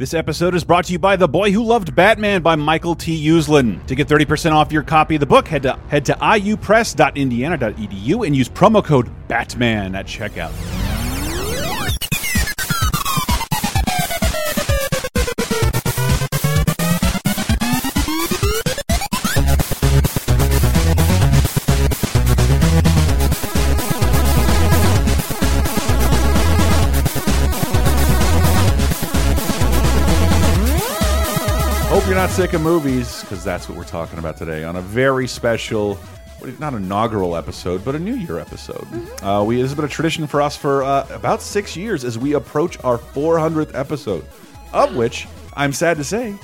This episode is brought to you by The Boy Who Loved Batman by Michael T. Uslan. To get 30% off your copy of the book, head to head to iupress.indiana.edu and use promo code BATMAN at checkout. Not sick of movies, because that's what we're talking about today on a very special, not inaugural episode, but a New Year episode. Uh, we this has been a tradition for us for uh, about six years as we approach our 400th episode, of which I'm sad to say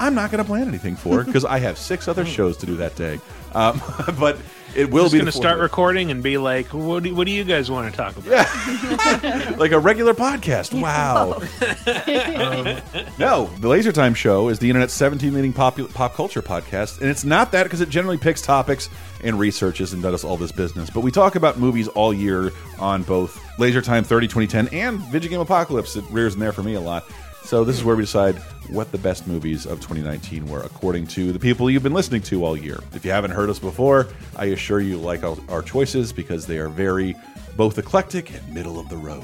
I'm not going to plan anything for because I have six other shows to do that day. Um, but it will Just be going to start recording and be like, what do, what do you guys want to talk about? like a regular podcast. Wow. Um, no, the Laser Time Show is the internet's 17 leading pop, pop culture podcast, and it's not that because it generally picks topics and researches and does all this business. But we talk about movies all year on both Laser Time 30 2010 and Video Game Apocalypse. It rears in there for me a lot. So this is where we decide what the best movies of 2019 were, according to the people you've been listening to all year. If you haven't heard us before, I assure you like our, our choices because they are very both eclectic and middle of the road.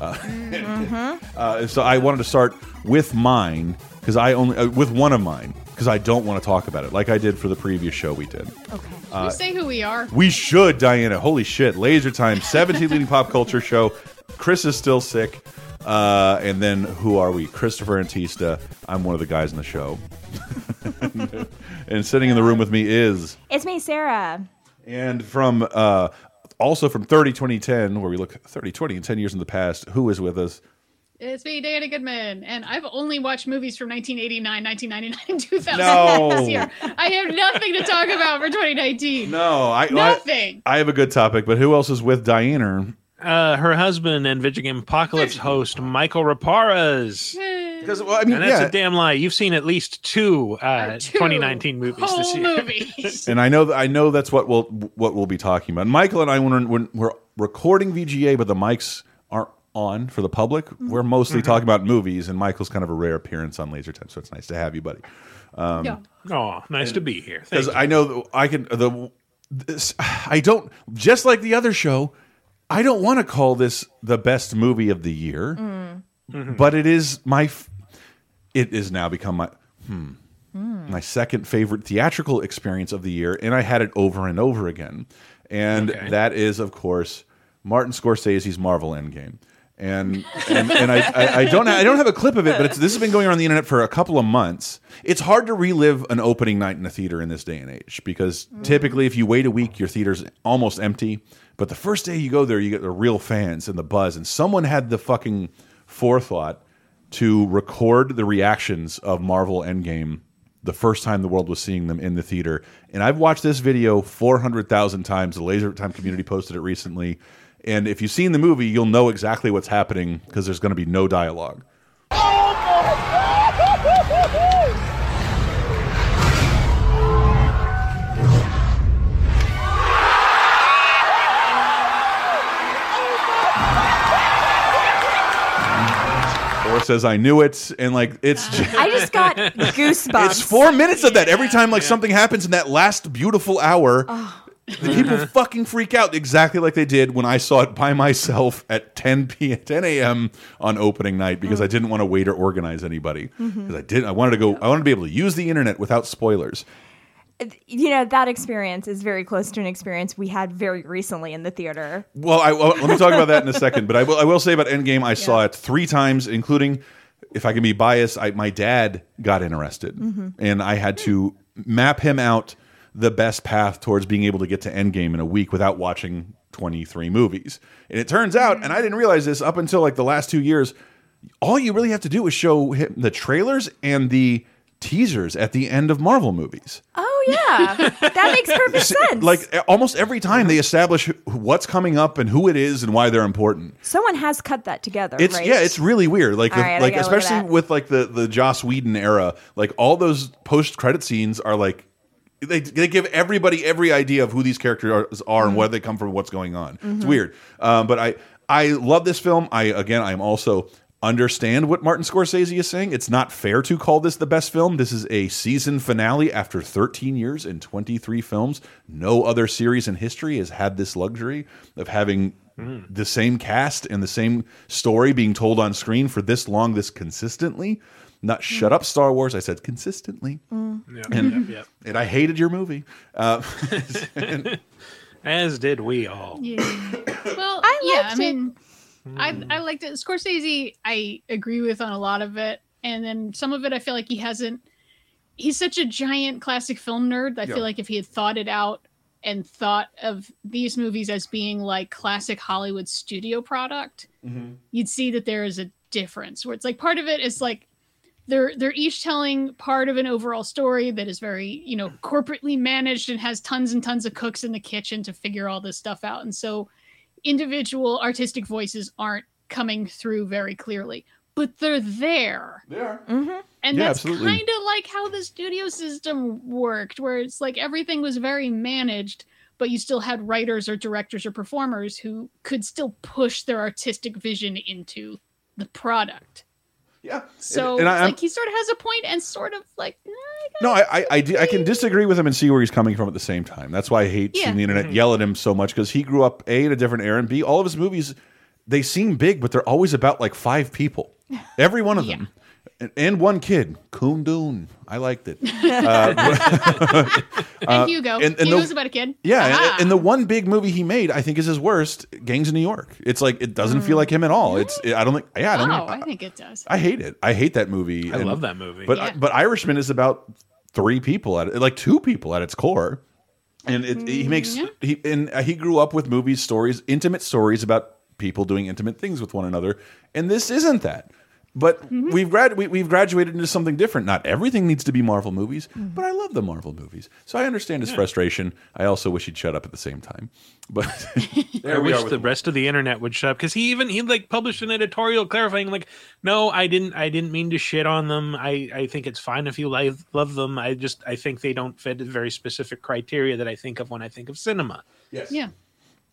Uh, uh, so I wanted to start with mine because I only uh, with one of mine because I don't want to talk about it like I did for the previous show we did. Okay. We say who we are. We should, Diana. Holy shit. Laser Time, 17 leading pop culture show. Chris is still sick. Uh, and then who are we? Christopher Antista. I'm one of the guys in the show. and sitting in the room with me is, It's me, Sarah. and from uh, also from 30 2010, where we look 30 20 and 10 years in the past, who is with us? It's me, Dana Goodman, and I've only watched movies from 1989, 1999, and 2000 No. this year. I have nothing to talk about for 2019. No, I, Nothing. I, I have a good topic, but who else is with Diana? Uh, her husband and Video Game Apocalypse host, Michael Raparez. Because well, I mean, And that's yeah, a damn lie. You've seen at least two, uh, Two 2019 movies this year. movies. and I know that I know that's what we'll what we'll be talking about. Michael and I, when we're, when we're recording VGA, but the mics aren't on for the public, we're mostly talking about movies. And Michael's kind of a rare appearance on Laser Time, so it's nice to have you, buddy. yeah. Oh, nice to be here. Because. I know I can the this, I don't just like the other show. I don't want to call this the best movie of the year, mm. but it is my. f- It is now become my. Hmm, hmm. My second favorite theatrical experience of the year, and I had it over and over again. And Okay. that is, of course, Martin Scorsese's Marvel Endgame. And and, and I, I, I don't I don't have a clip of it, but it's, this has been going around the internet for a couple of months. It's hard to relive an opening night in a theater in this day and age because mm. typically, if you wait a week, your theater's almost empty. But the first day you go there, you get the real fans and the buzz. And someone had the fucking forethought to record the reactions of Marvel Endgame the first time the world was seeing them in the theater. And I've watched this video 400,000 times. The Laser Time community posted it recently. And if you've seen the movie, you'll know exactly what's happening because there's going to be no dialogue. Says, I knew it. And like, it's just. I just got goosebumps. It's four minutes of that every time like something happens in that last beautiful hour. The people fucking freak out exactly like they did when I saw it by myself at 10 p 10 a.m. on opening night because I didn't want to wait or organize anybody mm-hmm. because I didn't. I wanted to go I wanted to be able to use the internet without spoilers. You know, that experience is very close to an experience we had very recently in the theater. Well, I, well, let me talk about that in a second. But I will, I will say about Endgame, I saw it three times, including, if I can be biased, I, my dad got interested, mm-hmm. and I had to map him out the best path towards being able to get to Endgame in a week without watching 23 movies. And it turns out, mm-hmm. and I didn't realize this up until like the last two years, all you really have to do is show him the trailers and the teasers at the end of Marvel movies. Oh yeah, that makes perfect sense. Like almost every time they establish what's coming up and who it is and why they're important. someone has cut that together. It's right? yeah, it's really weird. Like the, right, like gotta look at especially with like the the Joss Whedon era, like all those post credit scenes are like they they give everybody every idea of who these characters are, are Mm-hmm. and where they come from, what's going on. It's weird, um, but I I love this film. I again I'm also understand what Martin Scorsese is saying. It's not fair to call this the best film. This is a season finale after 13 years and 23 films. No other series in history has had this luxury of having the same cast and the same story being told on screen for this long, this consistently. Not shut up, Star Wars. I said consistently, Yeah, And- yep, yep. and I hated your movie. Uh, As did we all. Yeah. Well, I yeah, I liked it. I hmm. I liked it. Scorsese, I agree with on a lot of it, and then some of it, I feel like he hasn't. He's such a giant classic film nerd. I Yeah. feel like if he had thought it out and thought of these movies as being like classic Hollywood studio product, mm-hmm. you'd see that there is a difference. Where it's like part of it is like they're they're each telling part of an overall story that is very you know corporately managed and has tons and tons of cooks in the kitchen to figure all this stuff out and so individual artistic voices aren't coming through very clearly but they're there. Mhm. and Yeah, that's kind of like how the studio system worked where it's like everything was very managed but you still had writers or directors or performers who could still push their artistic vision into the product yeah. so and I, it's I'm- like he sort of has a point and sort of like nah, I No, I, I, I, do- I can disagree with him and see where he's coming from at the same time. That's why I hate Yeah. seeing the internet mm-hmm. yell at him so much because he grew up a in a different era and b all of his movies they seem big, but they're always about like five people, every one of Yeah. them, and, and one kid, Kundun. I liked it. Uh, and uh, Hugo. and- and Hugo's the- about a kid. Yeah, and, and the one big movie he made, I think, is his worst. Gangs in New York. It's like it doesn't feel hmm. like him at all. It's I don't think. Yeah, I don't. oh, think, I think it does. I hate it. I hate that movie. I and- love that movie. But Yeah. but Irishman is about three people at it, like two people at its core, and it, he mm, makes yeah. he and uh, he grew up with movies, stories, intimate stories about people doing intimate things with one another, and this isn't that. But Mm-hmm. we've grad we, we've graduated into something different. Not everything needs to be Marvel movies, Mm-hmm. but I love the Marvel movies, so I understand his frustration. I also wish he'd shut up at the same time. But I wish are with the rest of the internet would shut up because he even he like published an editorial clarifying like, no, I didn't I didn't mean to shit on them. I I think it's fine if you love love them. I just I think they don't fit a very specific criteria that I think of when I think of cinema. yes. Yeah.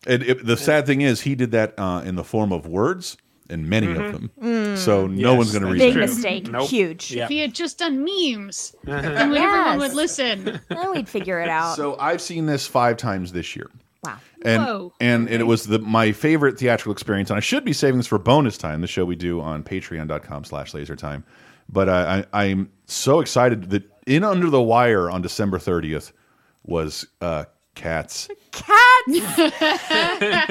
And it, the sad thing is, he did that uh, in the form of words, and many of them. So no Mm-hmm. Yes, one's going to that's read Big true. that. mistake. Nope. Huge. Yeah. If he had just done memes, Uh-huh. then everyone would listen. Then we'd figure it out. So I've seen this five times this year. wow. And, Whoa. and it was the my favorite theatrical experience, and I should be saving this for bonus time, the show we do on patreon.com slash lasertime. But I, I, I'm so excited that in Under the Wire on December 30th was uh, Cats. Cats!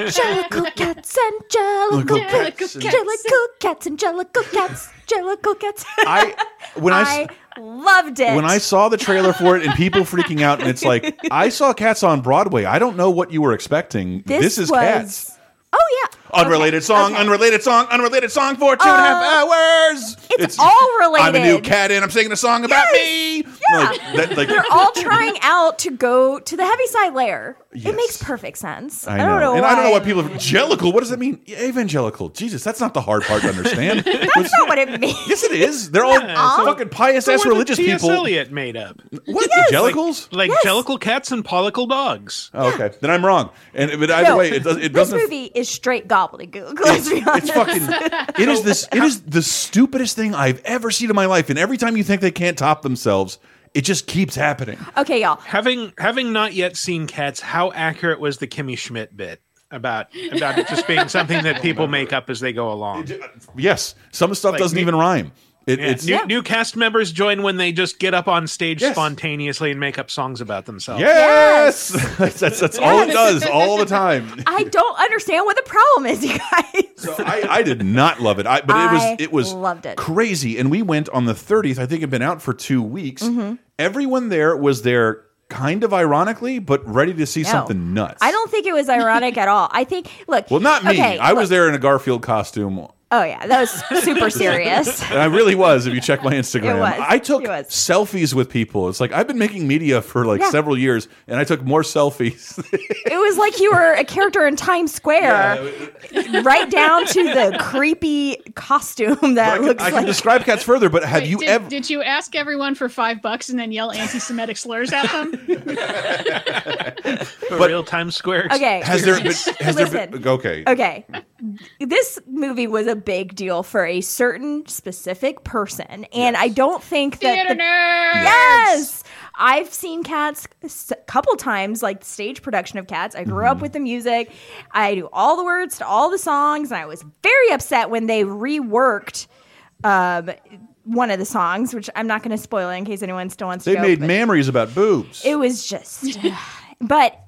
Jellicle cats and jellicle cats. Jellicle cats and jellicle cats. Jellicle cats. I when I, loved it. when I saw the trailer for it and people freaking out, and it's like I saw Cats on Broadway. I don't know what you were expecting. This, is was... Cats. Oh yeah. Unrelated Okay, song, okay. unrelated song, unrelated song for two and a half Uh, hours. it's all related. I'm a new cat and I'm singing a song about me. Like, that, like, They're all trying out to go to the Heaviside layer. Yes. It makes perfect sense. I I, don't know and why. I don't know what people evangelical. What does that mean? Evangelical. Jesus, that's not the hard part to understand. That's not what it means. yes, it is. They're all Yeah, so- fucking pious ass What religious T.S. people. Eliot made up What evangelicals? like Yes. jellicle cats and pollicle dogs. Oh, okay, then I'm wrong. And but either No, way, it, does, it this doesn't. movie is straight gobbledygook. Let's be honest. It's fucking. It is this. It is the stupidest thing I've ever seen in my life. And every time you think they can't top themselves, it just keeps happening. Okay, y'all. Having having not yet seen Cats, how accurate was the Kimmy Schmidt bit about about it just being something that people make up as they go along? Uh, yes, some stuff Like, doesn't even rhyme. It, Yeah, it's new, Yeah. new cast members join when they just get up on stage Yes. spontaneously and make up songs about themselves. yes, that's that's, that's all it does all the time. I don't understand what the problem is, you guys. So I, I did not love it, I, but it was it was loved it. crazy. And we went on the 30th. I think it'd been out for two weeks. Mm-hmm. Everyone there was there, kind of ironically, but ready to see No. something nuts. I don't think it was ironic at all. I think, look. Well, not me. Okay, I was there in a Garfield costume. Oh yeah, that was super serious. And I really was. If you check my Instagram, was. I took It was. selfies with people. It's like I've been making media for like Yeah. several years, and I took more selfies. it was like you were a character in Times Square, right down to the creepy costume that I can, looks I can describe cats further, but have Wait, you did, ever? did you ask everyone for five bucks and then yell anti-Semitic slurs at them? But- real Times Square. okay, Has there been? Has there been? Okay. okay. This movie was a big deal for a certain specific person, and I don't think that the- Yes. I've seen Cats a couple times, like stage production of Cats. I grew Mm-hmm. up with the music. I do all the words to all the songs, and I was very upset when they reworked um, one of the songs, which I'm not going to spoil in case anyone still wants They to. They made memories about boobs. It was just, but,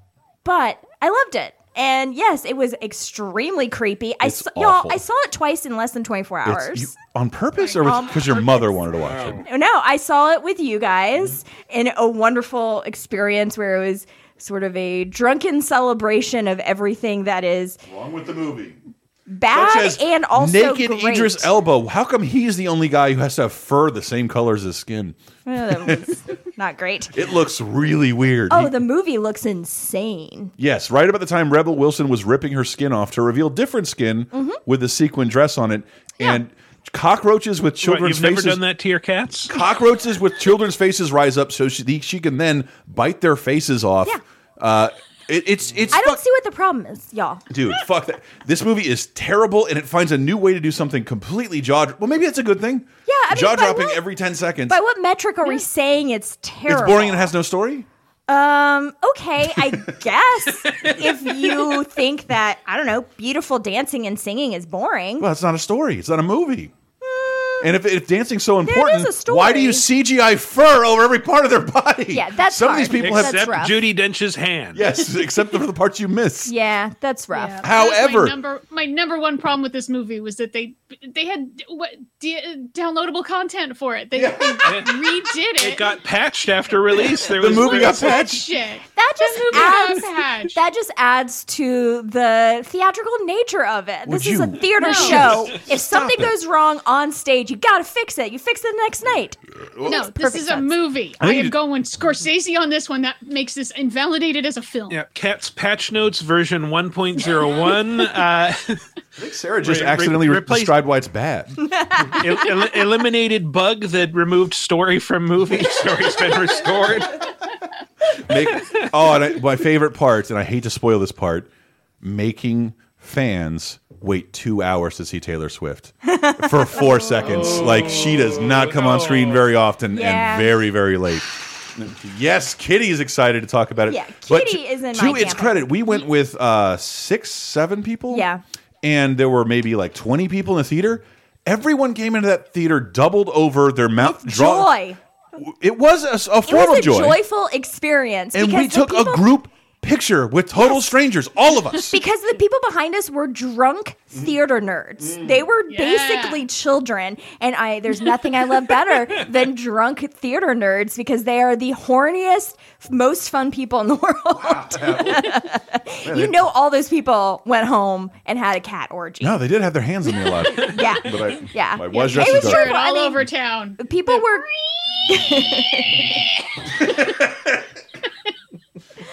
but I loved it. And yes, it was extremely creepy. I It's saw, y'all. I saw it twice in less than 24 hours. you- on purpose or because um, your mother wanted to watch it? No, I saw it with you guys in a wonderful experience where it was sort of a drunken celebration of everything that is Wrong with the movie. Bad Such as and also naked great. Idris Elba. How come he's the only guy who has to have fur the same color as his skin? Oh, that was not great. It looks really weird. Oh, He- the movie looks insane. yes, right about the time Rebel Wilson was ripping her skin off to reveal different skin Mm-hmm. with the sequin dress on it, and cockroaches with What, children's you've never faces. done that to your cats? Cockroaches with children's faces rise up so she, she can then bite their faces off. Yeah. Uh, it, it's it's I don't see what the problem is, y'all. Dude, fuck that. This movie is terrible, and it finds a new way to do something completely jaw. Well, maybe that's a good thing. Yeah, I mean, jaw dropping what- every ten seconds. By what metric are we saying it's terrible? It's boring and it has no story. Um, okay, I guess if you think that, I don't know, beautiful dancing and singing is boring. Well, it's not a story. It's not a movie. And if, if dancing's so important, is a why do you. CGI fur over every part of their body? Yeah, that's some of these hard. people have That's Except rough. Judi Dench's hand. yes, except for the parts you miss. Yeah, that's rough. Yeah. However- my number my number one problem with this movie was that they they had what d- downloadable content for it. They, they redid it. It got patched after release. There The was movie got That patched. shit. That just movie adds patched. that just adds to the theatrical nature of it. Would this is a theater No. show. If something it. goes wrong on stage, you gotta fix it. You fix it the next night. No, this perfect is a movie. I I, think am you- going Scorsese on this one. That makes this invalidated as a film. Yeah, Cats Patch Notes version 1.01 uh, I think Sarah just Re- re- accidentally re- replace- described why it's bad. el- el- eliminated bug that removed story from movie. Story's been restored. Make, oh, and I, my favorite part, and I hate to spoil this part, making fans wait two hours to see Taylor Swift for four seconds. Like she does not come on screen very often Yeah. and very, very late. Yes, Kitty is excited to talk about it. Yeah, But Kitty is in to my its camp. credit, we went with uh, six, seven people. Yeah. And there were maybe like twenty people in the theater. Everyone came into that theater doubled over their mouth. Joy. It was a, a It form was a of joy joyful experience. and we took people- a group picture with total strangers, all of us. because the people behind us were drunk theater nerds. Mm. They were Yeah. basically children, and I there's nothing I love better than drunk theater nerds because they are the horniest, most fun people in the world. you know, all those people went home and had a cat orgy. no, they did have their hands on me a lot. Yeah, But I, Yeah. I was Yeah, dressed it was a- Heard I all mean- over town. people were.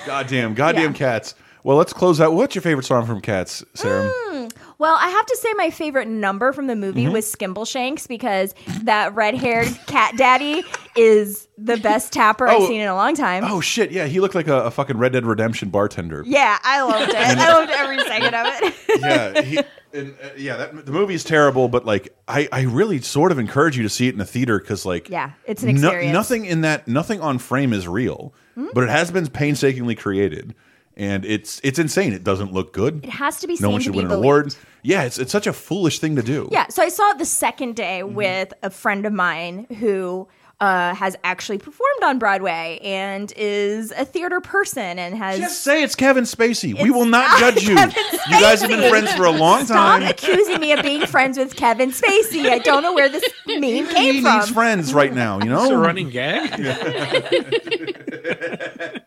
Goddamn, goddamn Yeah. cats. Well, let's close out. What's your favorite song from Cats, Sarah? Mm. Well, I have to say my favorite number from the movie Mm-hmm. was Skimbleshanks because that red-haired cat daddy is the best tapper I've Oh. seen in a long time. Oh shit! Yeah, he looked like a, a fucking Red Dead Redemption bartender. Yeah, I loved it. I loved every second of it. yeah, he, and, uh, yeah. That, the movie's terrible, but like, I, I really sort of encourage you to see it in the theater because, like, Yeah, it's an experience. nothing in that, nothing on frame is real, Hmm? but it has been painstakingly created, and it's it's insane. It doesn't look good. It has to be no one should to be win an believed. award. Yeah, it's it's such a foolish thing to do. Yeah, so I saw it the second day Mm-hmm. with a friend of mine who uh, has actually performed on Broadway and is a theater person and has. Just say it's Kevin Spacey. we will not not judge you. You guys have been friends for a long time. Stop time. accusing me of being friends with Kevin Spacey. I don't know where this meme He came needs from. friends right now. You It's a know. running gag.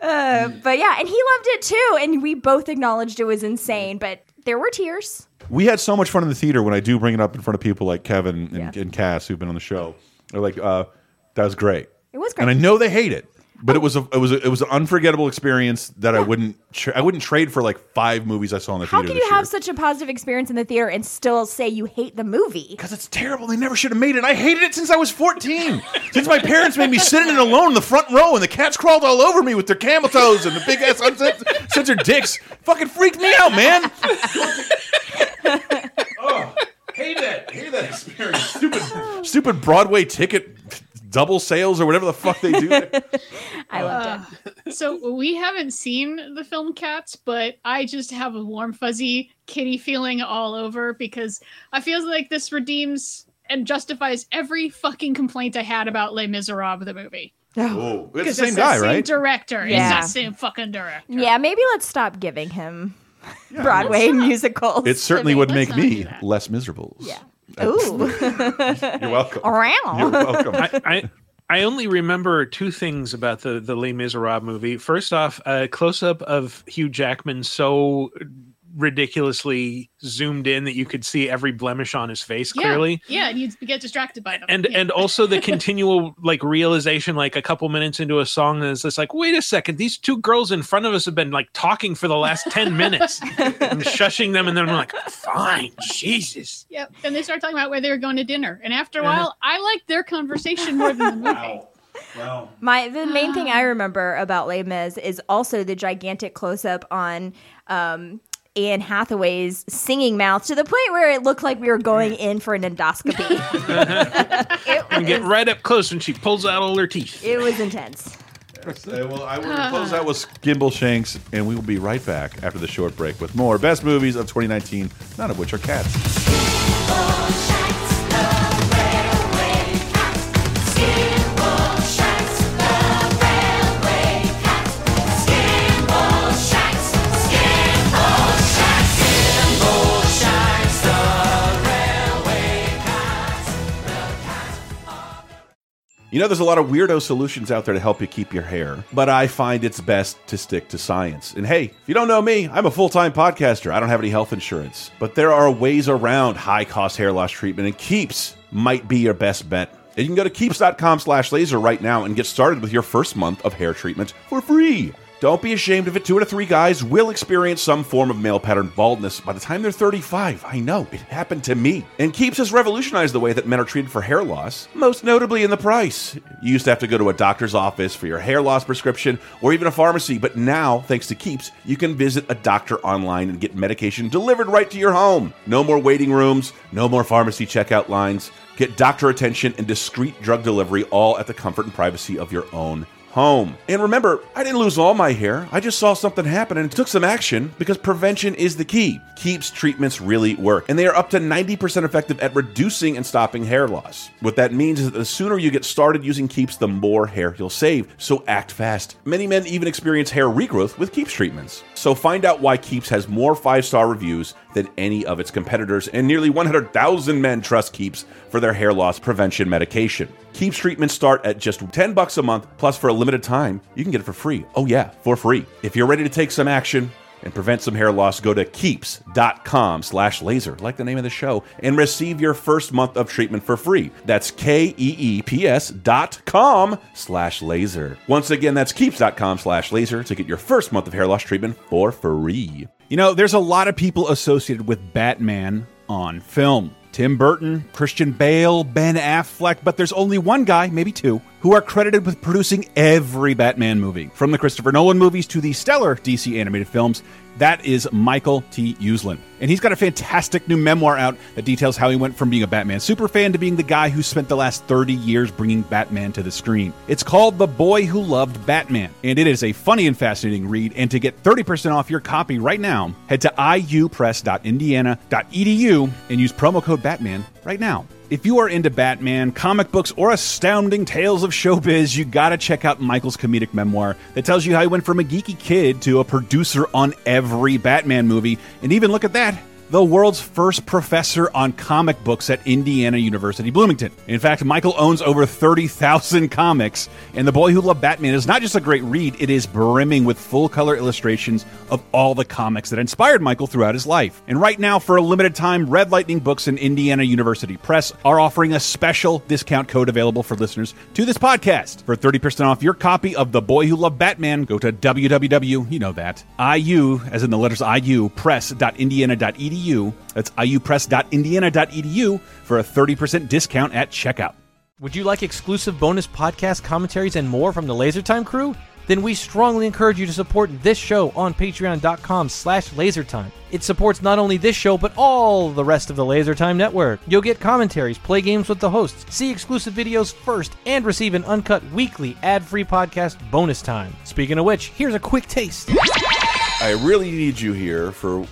Uh, but yeah, and he loved it too, and we both acknowledged it was insane. But there were tears. We had so much fun in the theater when I do bring it up in front of people like Kevin and, Yeah. and Cass who've been on the show. They're like, uh, "That was great." It was great. and. I know they hate it, but it was a it was a, it was an unforgettable experience that I wouldn't I wouldn't trade for like five movies I saw in the How theater. can this you have such a positive experience in the theater and still say you hate the movie? Because it's terrible. They never should have made it. I hated it since I was 14. since my parents made me sit in it alone in the front row and the cats crawled all over me with their camel toes and the big ass uncensored dicks. Fucking freaked me out, man. Hate that. I hate that experience. Stupid, stupid Broadway ticket double sales or whatever the fuck they do. I loved it. Uh, so we haven't seen the film Cats, but I just have a warm fuzzy kitty feeling all over because I feel like this redeems and justifies every fucking complaint I had about Les Miserables the movie. Oh, it's the same it's guy, the same right? director. Yeah. It's the same fucking director. Yeah, maybe let's stop giving him Broadway musicals. It certainly would make me less miserable. Yeah. Ooh. You're welcome. Around. You're welcome. I, I I only remember two things about the the Les Miserables movie. First off, a close up of Hugh Jackman so ridiculously zoomed in that you could see every blemish on his face Yeah. clearly. Yeah, and you'd get distracted by them. And Yeah. and also the continual like realization, like a couple minutes into a song, is it's just like, wait a second, these two girls in front of us have been like talking for the last ten minutes. I'm shushing them, and then I'm like, fine, Jesus. Yep. And they start talking about where they were going to dinner. And after a Uh-huh. while, I liked their conversation more than the movie. Wow. My the main thing I remember about Les Mis is also the gigantic close up on um, Anne Hathaway's singing mouth to the point where it looked like we were going in for an endoscopy. it, And get right up close when she pulls out all her teeth. it was intense. Uh, well, I will close out with Skimbleshanks, and we will be right back after the short break with more best movies of 2019, none of which are cats. You know, there's a lot of weirdo solutions out there to help you keep your hair, but I find it's best to stick to science. And hey, if you don't know me, I'm a full time podcaster. I don't have any health insurance, but there are ways around high cost hair loss treatment, and Keeps might be your best bet. And you can go to keeps.com slash laser right now and get started with your first month of hair treatment for free. Don't be ashamed of it. Two out of three guys will experience some form of male pattern baldness by the time they're 35. I know, it happened to me. And Keeps has revolutionized the way that men are treated for hair loss, most notably in the price. You used to have to go to a doctor's office for your hair loss prescription or even a pharmacy, but now, thanks to Keeps, you can visit a doctor online and get medication delivered right to your home. No more waiting rooms, no more pharmacy checkout lines. Get doctor attention and discreet drug delivery all at the comfort and privacy of your own home. And remember, I didn't lose all my hair. I just saw something happen and took some action because prevention is the key. Keeps treatments really work, and they are up to 90% effective at reducing and stopping hair loss. What that means is that the sooner you get started using Keeps, the more hair you'll save. So act fast. Many men even experience hair regrowth with Keeps treatments. So find out why Keeps has more five-star reviews than any of its competitors, and nearly 100,000 men trust Keeps for their hair loss prevention medication. Keeps treatments start at just 10 bucks a month, plus for a limited time, you can get it for free. Oh yeah, for free. If you're ready to take some action and prevent some hair loss, go to keeps.com slash laser, like the name of the show, and receive your first month of treatment for free. That's K-E-E-P-S dot com slash laser. Once again, that's keeps.com slash laser to get your first month of hair loss treatment for free. You know, there's a lot of people associated with Batman on film. Tim Burton, Christian Bale, Ben Affleck, but there's only one guy, maybe two, who are credited with producing every Batman movie. From the Christopher Nolan movies to the stellar DC animated films, that is Michael T. Uslan. And he's got a fantastic new memoir out that details how he went from being a Batman superfan to being the guy who spent the last 30 years bringing Batman to the screen. It's called The Boy Who Loved Batman, and it is a funny and fascinating read. And to get 30% off your copy right now, head to iupress.indiana.edu and use promo code Batman right now. If you are into Batman, comic books, or astounding tales of showbiz, you gotta check out Michael's comedic memoir that tells you how he went from a geeky kid to a producer on every Batman movie. And even look at that, the world's first professor on comic books at Indiana University Bloomington. In fact, Michael owns over 30,000 comics, and The Boy Who Loved Batman is not just a great read, it is brimming with full color illustrations of all the comics that inspired Michael throughout his life. And right now, for a limited time, Red Lightning Books and Indiana University Press are offering a special discount code available for listeners to this podcast. For 30% off your copy of The Boy Who Loved Batman, go to www, you know that, IU, as in the letters IU, press.indiana.edu. That's iupress.indiana.edu for a 30% discount at checkout. Would you like exclusive bonus podcast commentaries and more from the LaserTime crew? then we strongly encourage you to support this show on patreon.com slash lasertime. It supports not only this show, but all the rest of the Lasertime Network. You'll get commentaries, play games with the hosts, see exclusive videos first, and receive an uncut weekly ad-free podcast bonus time. Speaking of which, here's a quick taste. I really need you here for.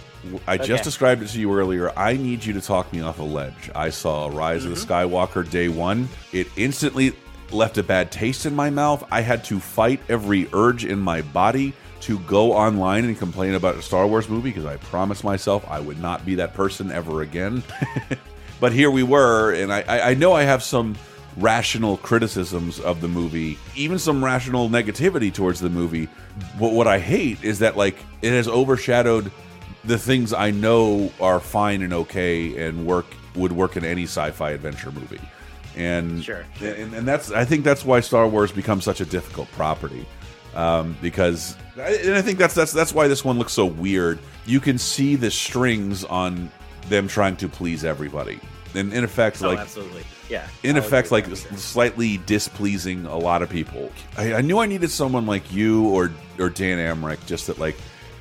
I just Okay. described it to you earlier. I need you to talk me off a ledge. I saw Rise of the mm-hmm. Skywalker day one. It instantly left a bad taste in my mouth. I had to fight every urge in my body to go online and complain about a Star Wars movie because I promised myself I would not be that person ever again. but here we were, and I, I I know I have some rational criticisms of the movie, even some rational negativity towards the movie. But what I hate is that like it has overshadowed the things I know are fine and okay and work would work in any sci-fi adventure movie. And Sure. and, and that's I think that's why Star Wars becomes such a difficult property. Um, because and I think that's that's that's why this one looks so weird. You can see the strings on them trying to please everybody. And in effect, Oh, like absolutely. Yeah. in effect, like with that for sure. slightly displeasing a lot of people. I, I knew I needed someone like you or or Dan Amrich, just that like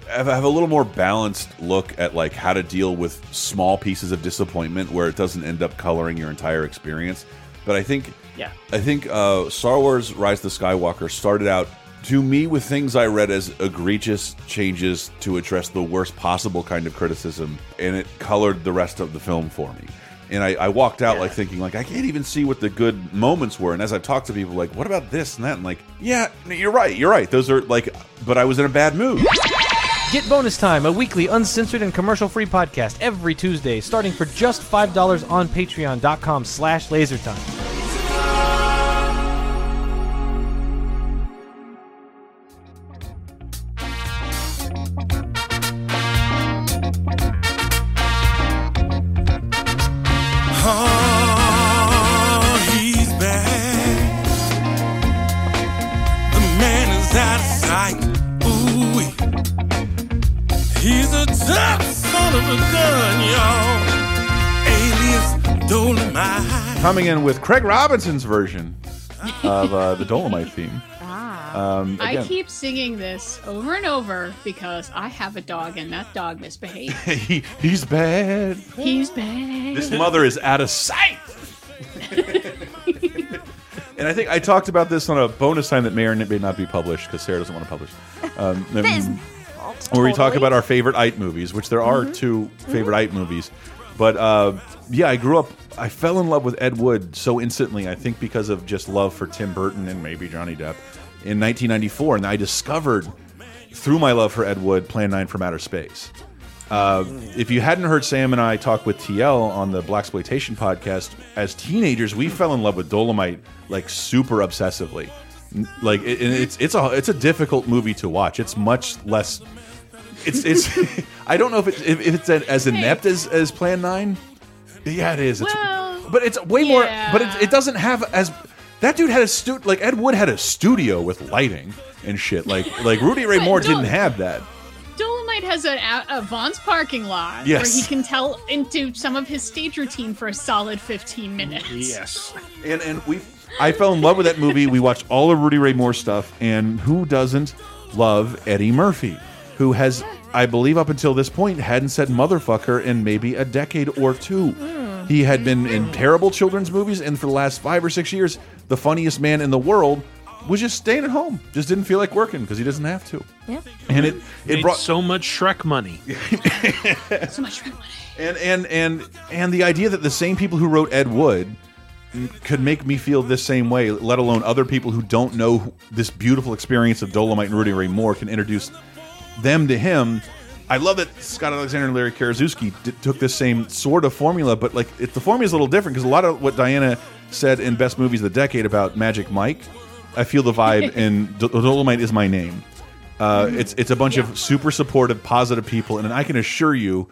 have, have a little more balanced look at like how to deal with small pieces of disappointment where it doesn't end up coloring your entire experience. But I think Yeah. I think uh, Star Wars: Rise of the Skywalker started out to me with things I read as egregious changes to address the worst possible kind of criticism, and it colored the rest of the film for me. And I, I walked out Yeah. like thinking like I can't even see what the good moments were. And as I talked to people, like, what about this and that? And like, yeah, you're right, you're right. Those are like, but I was in a bad mood. Get Bonus Time, a weekly uncensored and commercial-free podcast every Tuesday, starting for just $5 on patreon.com slash lasertime. Coming in with Craig Robinson's version of uh, the Dolemite theme. Um, I keep singing this over and over because I have a dog and that dog misbehaves. he, he's bad. He's bad. This mother is out of sight. and I think I talked about this on a bonus time that may or may not be published because Sarah doesn't want to publish. Um, That is um, where we talk about our favorite Ite movies, which there are two favorite Ite movies. But uh, yeah, I grew up. I fell in love with Ed Wood so instantly. I think because of just love for Tim Burton and maybe Johnny Depp in 1994, and I discovered through my love for Ed Wood, Plan 9 from Outer Space. Uh, if you hadn't heard Sam and I talk with TL on the Blaxploitation podcast, as teenagers, we fell in love with Dolemite like super obsessively. Like it, it's it's a it's a difficult movie to watch. It's much less. It's it's. I don't know if it's if, if it's as inept as as Plan Nine. Yeah, it is. It's, Well, but it's way more. But it, it doesn't have as. That dude had a stu like Ed Wood had a studio with lighting and shit. Like like Rudy Ray But Moore no- didn't have that. Dolemite has a, a Vaughn's parking lot Yes. where he can tell into some of his stage routine for a solid 15 minutes. Yes. and and we I fell in love with that movie. We watched all of Rudy Ray Moore stuff, and who doesn't love Eddie Murphy, who has I believe up until this point hadn't said motherfucker in maybe a decade or two. He had been in terrible children's movies, and for the last five or six years, the funniest man in the world was just staying at home. Just didn't feel like working because he doesn't have to. Yeah. And it it Made brought so much Shrek money. So much fun. and and and and the idea that the same people who wrote Ed Wood could make me feel this same way, let alone other people who don't know this beautiful experience of Dolemite and Rudy Ray Moore can introduce them to him. I love that Scott Alexander and Larry Karaszewski took this same sort of formula, but like it, the formula is a little different because a lot of what Diana said in Best Movies of the Decade about Magic Mike, I feel the vibe in Dolemite is my name. Uh, it's it's a bunch of super supportive, positive people, and I can assure you,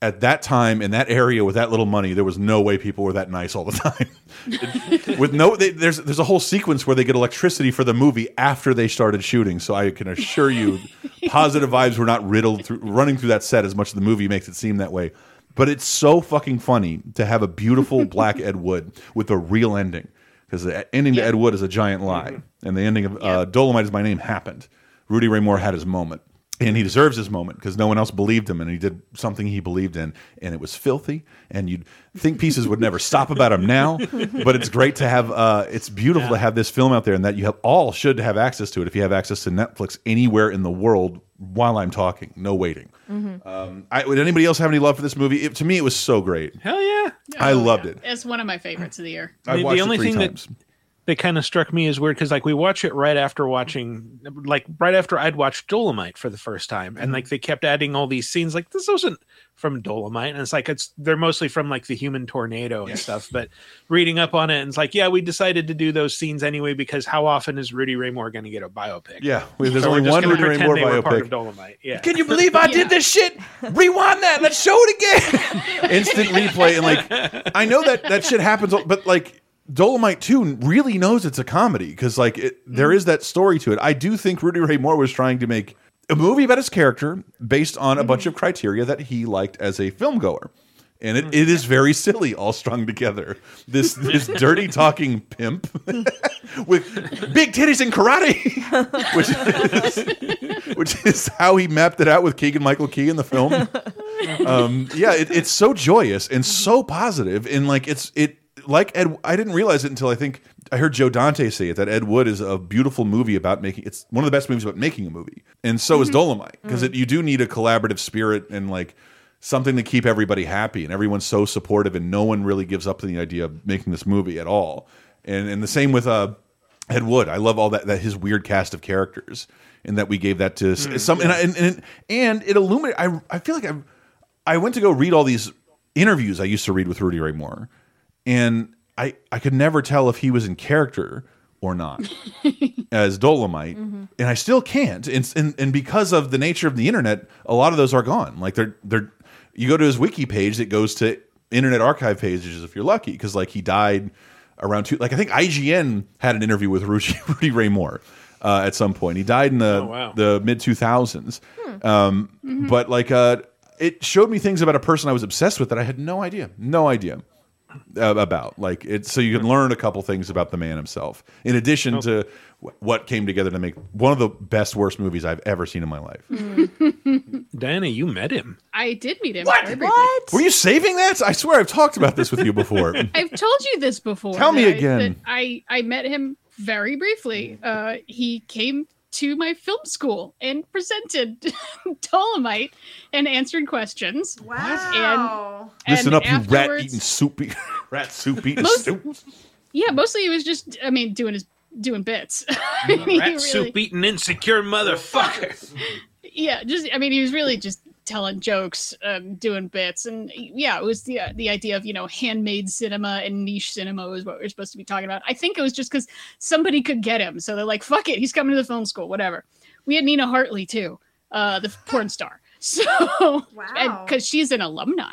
at that time in that area with that little money, there was no way people were that nice all the time. with no, they, there's there's a whole sequence where they get electricity for the movie after they started shooting. So I can assure you, positive vibes were not riddled through running through that set as much as the movie makes it seem that way. But it's so fucking funny to have a beautiful black Ed Wood with a real ending. because the ending to Ed Wood is a giant lie, and the ending of uh, Dolemite is my name happened. Rudy Ray Moore had his moment. And he deserves his moment because no one else believed him, and he did something he believed in, and it was filthy. And you'd think pieces would never stop about him now, but it's great to have. Uh, it's beautiful to have this film out there, and that you have all should have access to it if you have access to Netflix anywhere in the world while I'm talking. No waiting. Um, I, would anybody else have any love for this movie? It, to me, it was so great. Hell yeah. I loved it. It's one of my favorites of the year. I The- the watched only it three thing times. That kind of struck me as weird because like we watch it right after watching like right after I'd watched Dolemite for the first time and like mm-hmm. they kept adding all these scenes like this wasn't from Dolemite and it's like it's they're mostly from like the human tornado and stuff but reading up on it and it's like yeah we decided to do those scenes anyway because how often is Rudy Ray Moore going to get a biopic Yeah, there's So we're only one Rudy Ray pretend Moore they part of biopic. Dolemite yeah Can you believe I Yeah. did this shit? Rewind that. Let's show it again. instant replay and like I know that that shit happens but like Dolemite 2 really knows it's a comedy because like it, there mm. is that story to it. I do think Rudy Ray Moore was trying to make a movie about his character based on a bunch mm. of criteria that he liked as a film goer. And it, mm. it is very silly, all strung together. This this dirty talking pimp with big titties and karate, which is, which is how he mapped it out with Keegan Michael Key in the film um, yeah, it, it's so joyous and so positive, and like it's it like Ed. I didn't realize it until I think I heard Joe Dante say it that Ed Wood is a beautiful movie about making. It's one of the best movies about making a movie, and so is mm-hmm. Dolemite because mm-hmm. you do need a collaborative spirit and like something to keep everybody happy, and everyone's so supportive, and no one really gives up to the idea of making this movie at all. And and the same with uh Ed Wood. I love all that that his weird cast of characters, and that we gave that to s- mm, some. And, I, and and and it illuminated. I I feel like I I went to go read all these interviews I used to read with Rudy Ray Moore, and I I could never tell if he was in character or not as Dolemite, and I still can't. And, and and because of the nature of the internet, a lot of those are gone. Like they're they're you go to his wiki page, it goes to Internet Archive pages if you're lucky, because like he died around two. Like I think IGN had an interview with Rudy, Rudy Ray Moore. Uh, at some point, he died in the Oh, wow. the mid two thousands. Um, But like, uh, it showed me things about a person I was obsessed with that I had no idea, no idea about. Like it, so you can mm-hmm. learn a couple things about the man himself, in addition to what came together to make one of the best worst movies I've ever seen in my life. Mm. Diana you met him I did meet him. What? What? Were you saving that? I swear I've talked about this with you before. I've told you this before. Tell me that I- again. I I met him very briefly. Mm. Uh, he came to my film school and presented Dolemite and answered questions. Wow. Listen and up, you rat afterwards- eating soup, eat- rat soup eating Most- soup. Yeah, mostly he was just. I mean, doing his doing bits. I mean, rat really- soup eating insecure motherfucker yeah just i mean he was really just telling jokes um doing bits and yeah it was the uh, the idea of you know handmade cinema and niche cinema was what we are supposed to be talking about i think it was just because somebody could get him so they're like fuck it he's coming to the film school whatever we had nina hartley too uh the porn star so Wow. because she's an alumni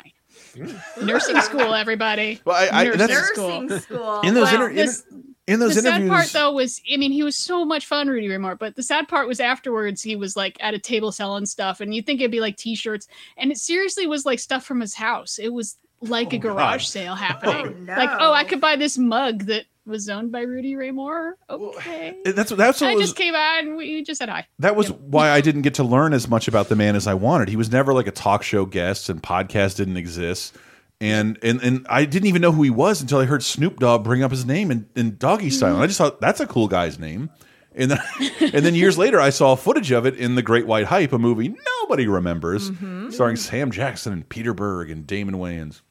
nursing school everybody Well, I, I, Nursing that's, school. Nursing school. in those Wow. inter, in, This- in those the sad part though was i mean he was so much fun rudy ray Moore, but the sad part was afterwards he was like at a table selling stuff and you'd think it'd be like t-shirts and it seriously was like stuff from his house it was like a Oh, God. garage sale happening Oh, no. like oh i could buy this mug that was owned by rudy ray Moore. okay eh, that's that's what i was just came out and we just said hi That was why I didn't get to learn as much about the man as I wanted. He was never like a talk show guest, and podcast didn't exist. And and and I didn't even know who he was until I heard Snoop Dogg bring up his name in, in doggy style. And I just thought that's a cool guy's name. And then and then years later, I saw footage of it in The Great White Hype, a movie nobody remembers, starring Sam Jackson and Peter Berg and Damon Wayans.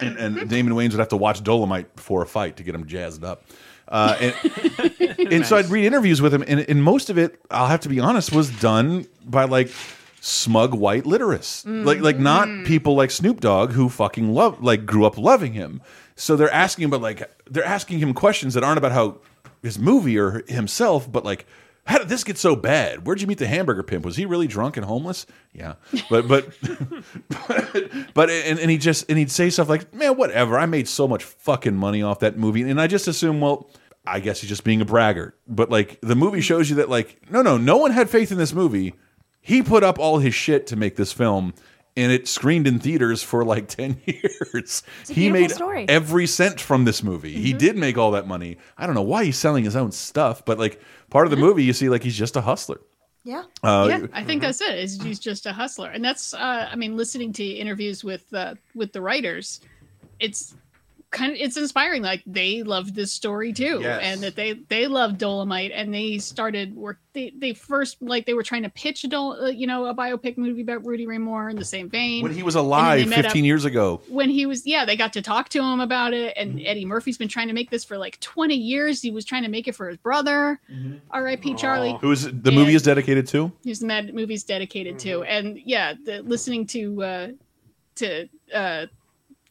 And, and Damon Wayans would have to watch Dolemite before a fight to get him jazzed up. Uh, and, and so I'd read interviews with him, and, and most of it, I'll have to be honest, was done by like smug white literates, like like not mm-hmm. people like Snoop Dogg who fucking love like grew up loving him. So they're asking about like they're asking him questions that aren't about how his movie or himself, but like. How did this get so bad? Where'd you meet the hamburger pimp? Was he really drunk and homeless? Yeah, but but but, but and, and he just and he'd say stuff like, "Man, whatever. I made so much fucking money off that movie," and I just assume, well, I guess he's just being a braggart. But like the movie mm-hmm. shows you that like, no, no, no one had faith in this movie. He put up all his shit to make this film, and it screened in theaters for like 10 years. a He made story. every cent from this movie. He did make all that money. I don't know why he's selling his own stuff, but like part of the movie, you see like he's just a hustler. Yeah. Uh, yeah, I think that's it. Is he's just a hustler, and that's uh, I mean, listening to interviews with uh, with the writers, it's kind of it's inspiring. Like they loved this story too, Yes. and that they they loved Dolemite, and they started work. They they first like they were trying to pitch a Dol, uh, you know, a biopic movie about Rudy Ray Moore in the same vein. When he was alive 15 up- years ago. when he was yeah they got to talk to him about it Mm-hmm. and eddie murphy's been trying to make this for like 20 years he was trying to make it for his brother Mm-hmm. rip charlie Who is the movie is dedicated to? who's the mad movie's dedicated Mm-hmm. to and yeah the listening to uh to uh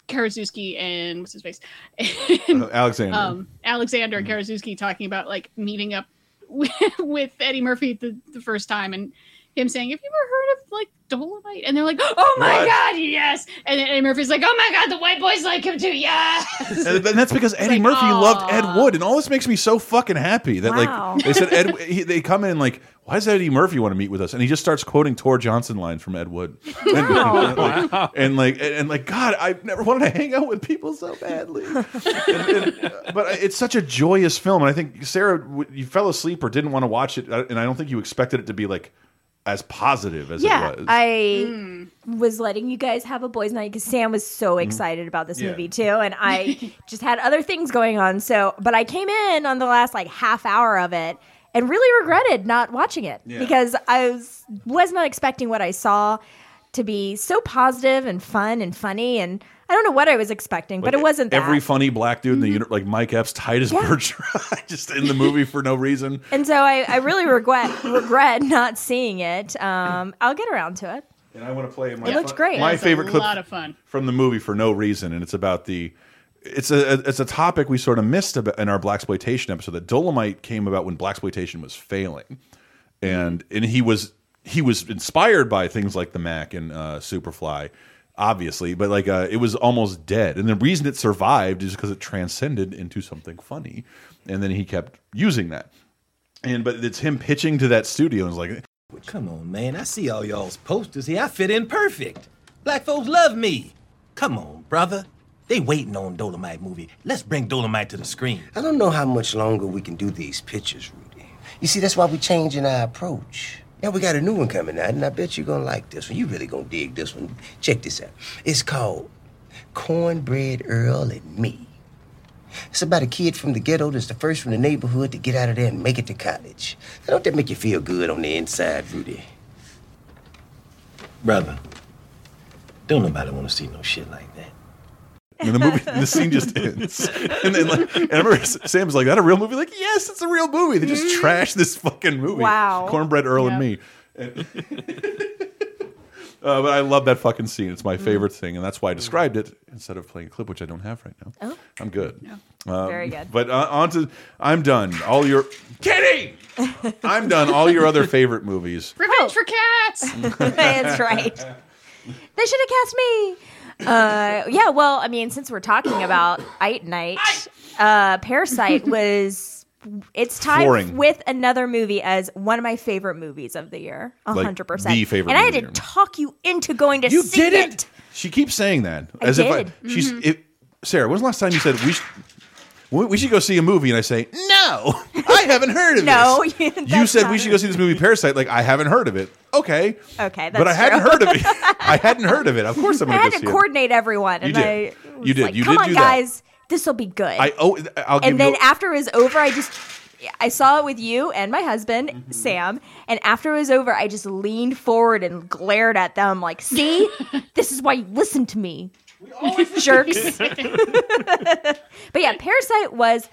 Karaszewski and what's his face and, Uh, Alexander. um alexander and Mm-hmm. Talking about like meeting up with, with eddie murphy the, the first time and him saying have you ever heard of like Dolemite and they're like oh my What? god yes and then eddie murphy's like oh my god the white boys like him too yes and, and that's because Eddie like, Murphy loved Ed. Wood, and all this makes me so fucking happy that Wow. like they said Ed. He, they come in like, why does Eddie Murphy want to meet with us? And he just starts quoting Tor Johnson lines from Ed Wood, and, and, like, and like and, and, like God, I've never wanted to hang out with people so badly. And- and, uh, but it's such a joyous film, and I think Sarah, w- you fell asleep or didn't want to watch it, uh, and I don't think you expected it to be like as positive as Yeah, it was. I was letting you guys have a boys' night because Sam was so excited about this Mm-hmm. Yeah. movie too, and I just had other things going on. So, but I came in on the last like half hour of it and really regretted not watching it Yeah. because I was was not expecting what I saw to be so positive and fun and funny, and I don't know what I was expecting, but it wasn't that. Mm-hmm. every funny black dude in the unit, like Mike Epps, Titus Yeah. Bergeron, just in the movie for no reason. and so I, I really regret regret not seeing it. Um, I'll get around to it. And I want to play my It looked great. my That's favorite a clip lot of fun from the movie for no reason, and it's about the. It's a it's a topic we sort of missed about in our Blaxploitation episode. That Dolemite came about when Blaxploitation was failing, and and he was he was inspired by things like the Mack and uh, Superfly, obviously, but like uh, it was almost dead. And the reason it survived is because it transcended into something funny, and then he kept using that. And but it's him pitching to that studio and it's like Come on, man. I see all y'all's posters here. I fit in perfect. Black folks love me. Come on, brother. They waiting on Dolemite movie. Let's bring Dolemite to the screen. I don't know how much longer we can do these pictures, Rudy. You see, that's why we're changing our approach. Now we got a new one coming out, and I bet you're gonna like this one. You really gonna dig this one. Check this out. It's called Cornbread Earl and Me. It's about a kid from the ghetto that's the first from the neighborhood to get out of there and make it to college. Now, don't that make you feel good on the inside, Rudy? Brother, don't nobody want to see no shit like that. And the movie, the scene just ends. And then, like, and I remember Sam's like, "That a real movie?" Like, yes, it's a real movie. They just trash this fucking movie. Wow. Cornbread Earl and me. And- uh, but I love that fucking scene. It's my favorite thing, and that's why I described it instead of playing a clip, which I don't have right now. Oh. I'm good. Um, Very good. But uh, on to, I'm done. All your Kitty, I'm done. All your other favorite movies. revenge for cats That's right. They should have cast me. Uh, yeah, well, I mean, since we're talking about Ite Night, uh, Parasite was it's tied Flooring. with another movie as one of my favorite movies of the year. A Like, hundred percent. the favorite And I had movie to of the year. talk you into going to You see did it. it. She keeps saying that I as if I, did. she's. It, Sarah, when's the last time you said we? Should, we we should go see a movie, and I say no. I haven't heard of No, this. you- you said we should go see this movie Parasite. Like I haven't heard of it. Okay, Okay, but I that's hadn't heard of it. I hadn't heard of it. Of course, I'm I going had to to go see coordinate everyone, and did. I You did. like, You "Come did on, guys, this will be good." I oh, I'll give and then you. after it was over, I just I saw it with you and my husband Mm-hmm. Sam. And after it was over, I just leaned forward and glared at them like, "See, this is why you listen to me, jerks." but yeah, Parasite was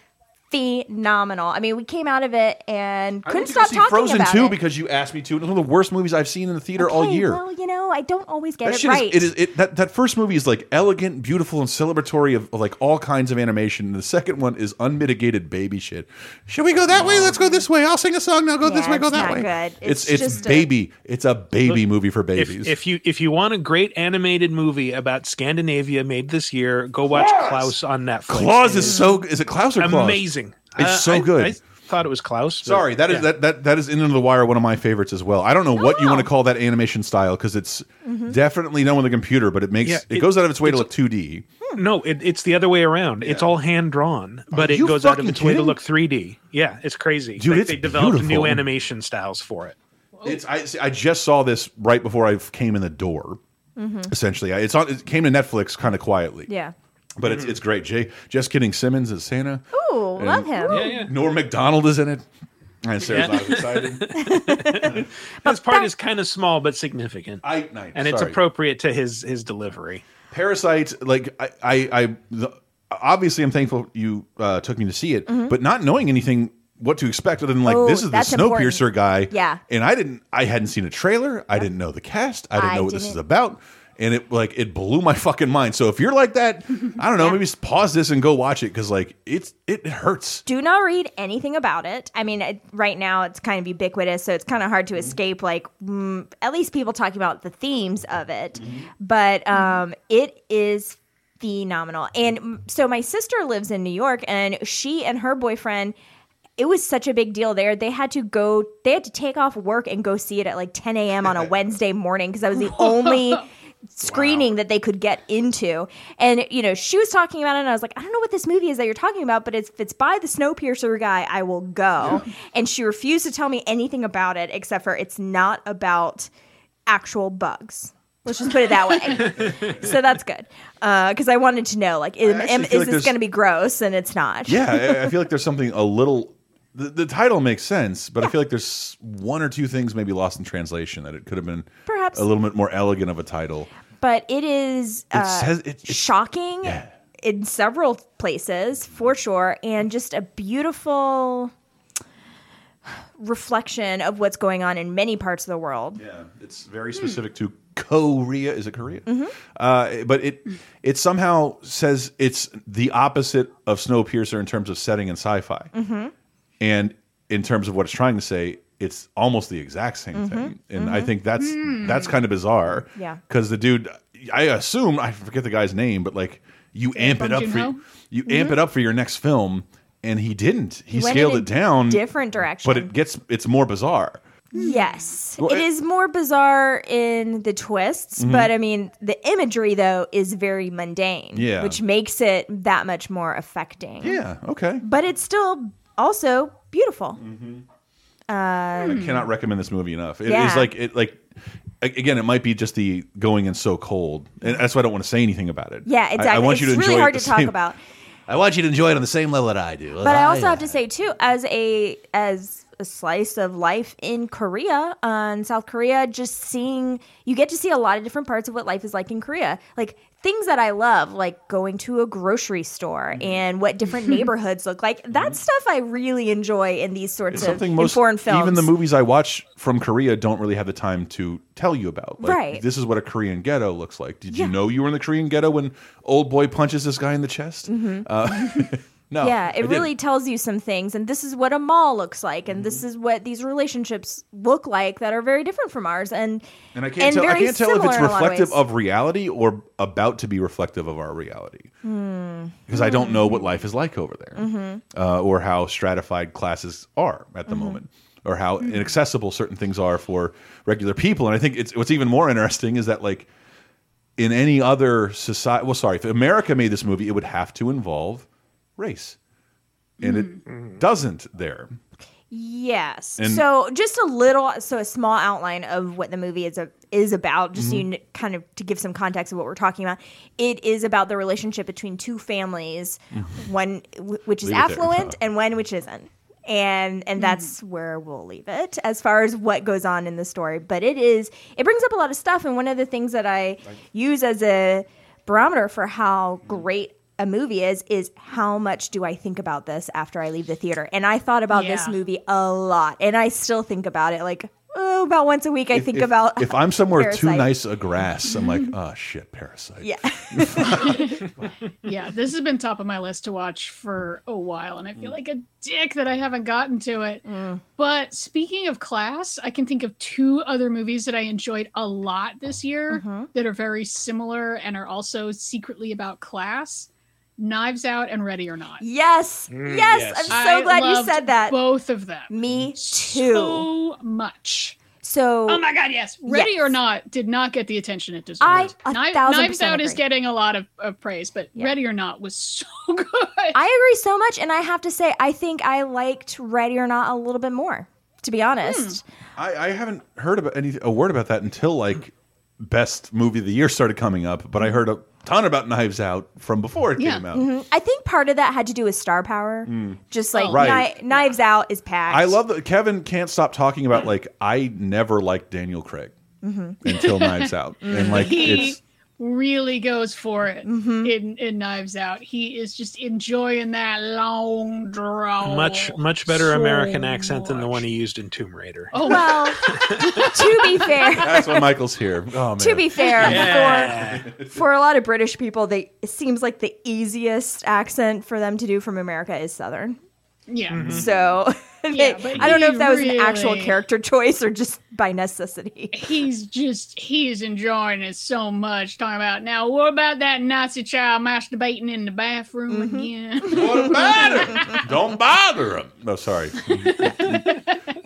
phenomenal. I mean, we came out of it and couldn't went to go stop see talking Frozen about 2 it. because you asked me to. It's one of the worst movies I've seen in the theater all Okay, year. Well, you know, I don't always get that it shit right. is, it is it, that that first movie is like elegant, beautiful, and celebratory of, of, like all kinds of animation. And the second one is unmitigated baby shit. Should we go that way? Let's go this way. I'll sing a song now. Go this Yeah, way. Go it's that not way. good. It's It's it's, just a- baby. It's a baby movie for If, babies. if you if you want a great animated movie about Scandinavia made this year, go watch Klaus on Netflix. Claus is so. Is it Klaus or Claus? amazing. It's Uh, so I- good. I- thought it was Klaus. Sorry, that is yeah. that that that is Into the Wire, one of my favorites as well. I don't know what you want to call that animation style because it's mm-hmm. definitely done with a computer, but it makes Yeah, it, it- goes out of its way to look two D. Hmm. No, it, it's the other way around. It's all hand drawn, but it goes out of fucking its way to look 3D. Yeah, it's crazy. Dude, Like, it's they developed beautiful. new animation styles for it. It's I I just saw this right before I came in the door. Mm-hmm. Essentially, it's on. It came to Netflix kind of quietly. Yeah. But it's it's great. Jay, just kidding. Simmons is Santa. Ooh, love him. Yeah, yeah. Norm Macdonald is in it. And Sarah's Yeah. not as excited. This part is kind of small but significant, I, nice, and it's sorry. appropriate to his his delivery. Parasite, like I, I, I the, obviously I'm thankful you uh, took me to see it, but not knowing anything what to expect other than like Oh, this is the that's Snowpiercer important. guy. Yeah. and I didn't, I hadn't seen a trailer, I didn't know the cast, I didn't I know what this is didn't. about, and it like it blew my fucking mind. So if you're like that, I don't know, maybe just pause this and go watch it because like it's it hurts. do not read anything about it. I mean, it, right now it's kind of ubiquitous, so it's kind of hard to escape. Like mm, at least people talking about the themes of it, but um, it is phenomenal. And so my sister lives in New York, and she and her boyfriend. It was such a big deal there. They had to go. They had to take off work and go see it at like 10 a.m. on a Wednesday morning because that was the only screening that they could get into. And you know, she was talking about it, and I was like, I don't know what this movie is that you're talking about, but if it's by the Snowpiercer guy, I will go. And she refused to tell me anything about it except for it's not about actual bugs. Let's just put it that way. so that's good uh, because I wanted to know, like, am, am- is like this going to be gross? And it's not. Yeah, I, I feel like there's something a little. The, the title makes sense, but I feel like there's one or two things maybe lost in translation that it could have been Perhaps. a little bit more elegant of a title. but it is uh, says- it- it's- shocking Yeah. in several places for sure and just a beautiful reflection of what's going on in many parts of the world Yeah, it's very specific to Korea. Is it Korea? Uh, but it it somehow says it's the opposite of Snowpiercer in terms of setting and sci-fi, and in terms of what it's trying to say, it's almost the exact same mm-hmm. thing. And I mm-hmm. think that's hmm. that's kind of bizarre. Yeah. because the dude, I assume I forget the guy's name, but like you amp it up for you mm-hmm. amp it up for your next film, and he didn't. He, went scaled it down, different direction but it gets it's more bizarre. yes Well, it it- is more bizarre in the twists Mm-hmm. but i mean the imagery though is very mundane Yeah. which makes it that much more affecting Yeah. Okay. but it's still also beautiful I cannot recommend this movie enough. It is Yeah. like it like again, it might be just the going in so cold, and that's why I don't want to say anything about it. yeah exactly I, want it's you to enjoy really hard the to talk same- about I want you to enjoy it on the same level that I do. But I also have to say too, as a as a slice of life in Korea, uh, in South Korea, just seeing you get to see a lot of different parts of what life is like in Korea, like things that I love, like going to a grocery store Mm-hmm. and what different neighborhoods look like. That stuff I really enjoy in these sorts It's of most foreign films. even the movies I watch from Korea don't really have the time to tell you about. Like, Right. This is what a Korean ghetto looks like. Did Yeah. you know you were in the Korean ghetto when old boy punches this guy in the chest? Uh, no. Mm-hmm. yeah, it didn't. really tells you some things, and this is what a mall looks like, and this is what these relationships look like that are very different from ours, and And I can't tell. I can't tell if it's lot of reflective of reality or about to be reflective of our reality. Hmm. Because I don't know what life is like over there, Mm-hmm. uh, or how stratified classes are at the moment, or how Hmm. inaccessible certain things are for regular people. And I think it's what's even more interesting is that like in any other society, well, sorry, if America made this movie, it would have to involve race, and Hmm. it doesn't there. Yes. And- so just a little, so a small outline of what the movie is a, is about, just Mm-hmm. so you kind of to give some context of what we're talking about. It is about the relationship between two families, one w- which is Mm-hmm. Leave it there. affluent and one which isn't. And and that's where we'll leave it as far as what goes on in the story. But it is it brings up a lot of stuff, and one of the things that I use as a barometer for how great a movie is is how much do I think about this after I leave the theater. And I thought about this movie a lot, and I still think about it like oh, about once a week. I think if, about if I'm somewhere too nice a grass, I'm like, oh shit, parasite. yeah. Yeah, this has been top of my list to watch for a while, and I Mm. feel like a dick that I haven't gotten to it. But speaking of class, I can think of two other movies that I enjoyed a lot this year Mm-hmm. that are very similar and are also secretly about class. Knives Out and Ready or Not. Yes, Mm, yes, yes. I'm so I glad you said that. Both of them. Me too. So much. So Oh my god, yes. Ready Yes. or Not did not get the attention it deserved. I a Kni- thousand Knives percent Out is getting a lot of, of praise, but Yeah. Ready or Not was so good. I agree so much, and I have to say, I think I liked Ready or Not a little bit more. To be honest, I, I haven't heard about any a word about that until like best movie of the year started coming up, but I heard a ton about Knives Out from before it Yeah. came out. Mhm. I think part of that had to do with star power. Just like Oh. Right. Kni- Knives Out is packed. I love that Kevin can't stop talking about like I never liked Daniel Craig until Knives Out, and like it's really goes for it Mm-hmm. in, in Knives Out. He is just enjoying that long draw. much much better so American accent than the one he used in Tomb Raider. Oh, Well, to be fair, that's why Michael's here. Oh man, to be fair, Yeah. for for a lot of British people, they it seems like the easiest accent for them to do from America is Southern. Yeah. So they- Yeah, but I don't know if that was an actual character choice or just by necessity. He's just he's enjoying it so much. Talking about now, what about that Nazi child masturbating in the bathroom Mm-hmm. again? what about him? Don't bother him. No, sorry.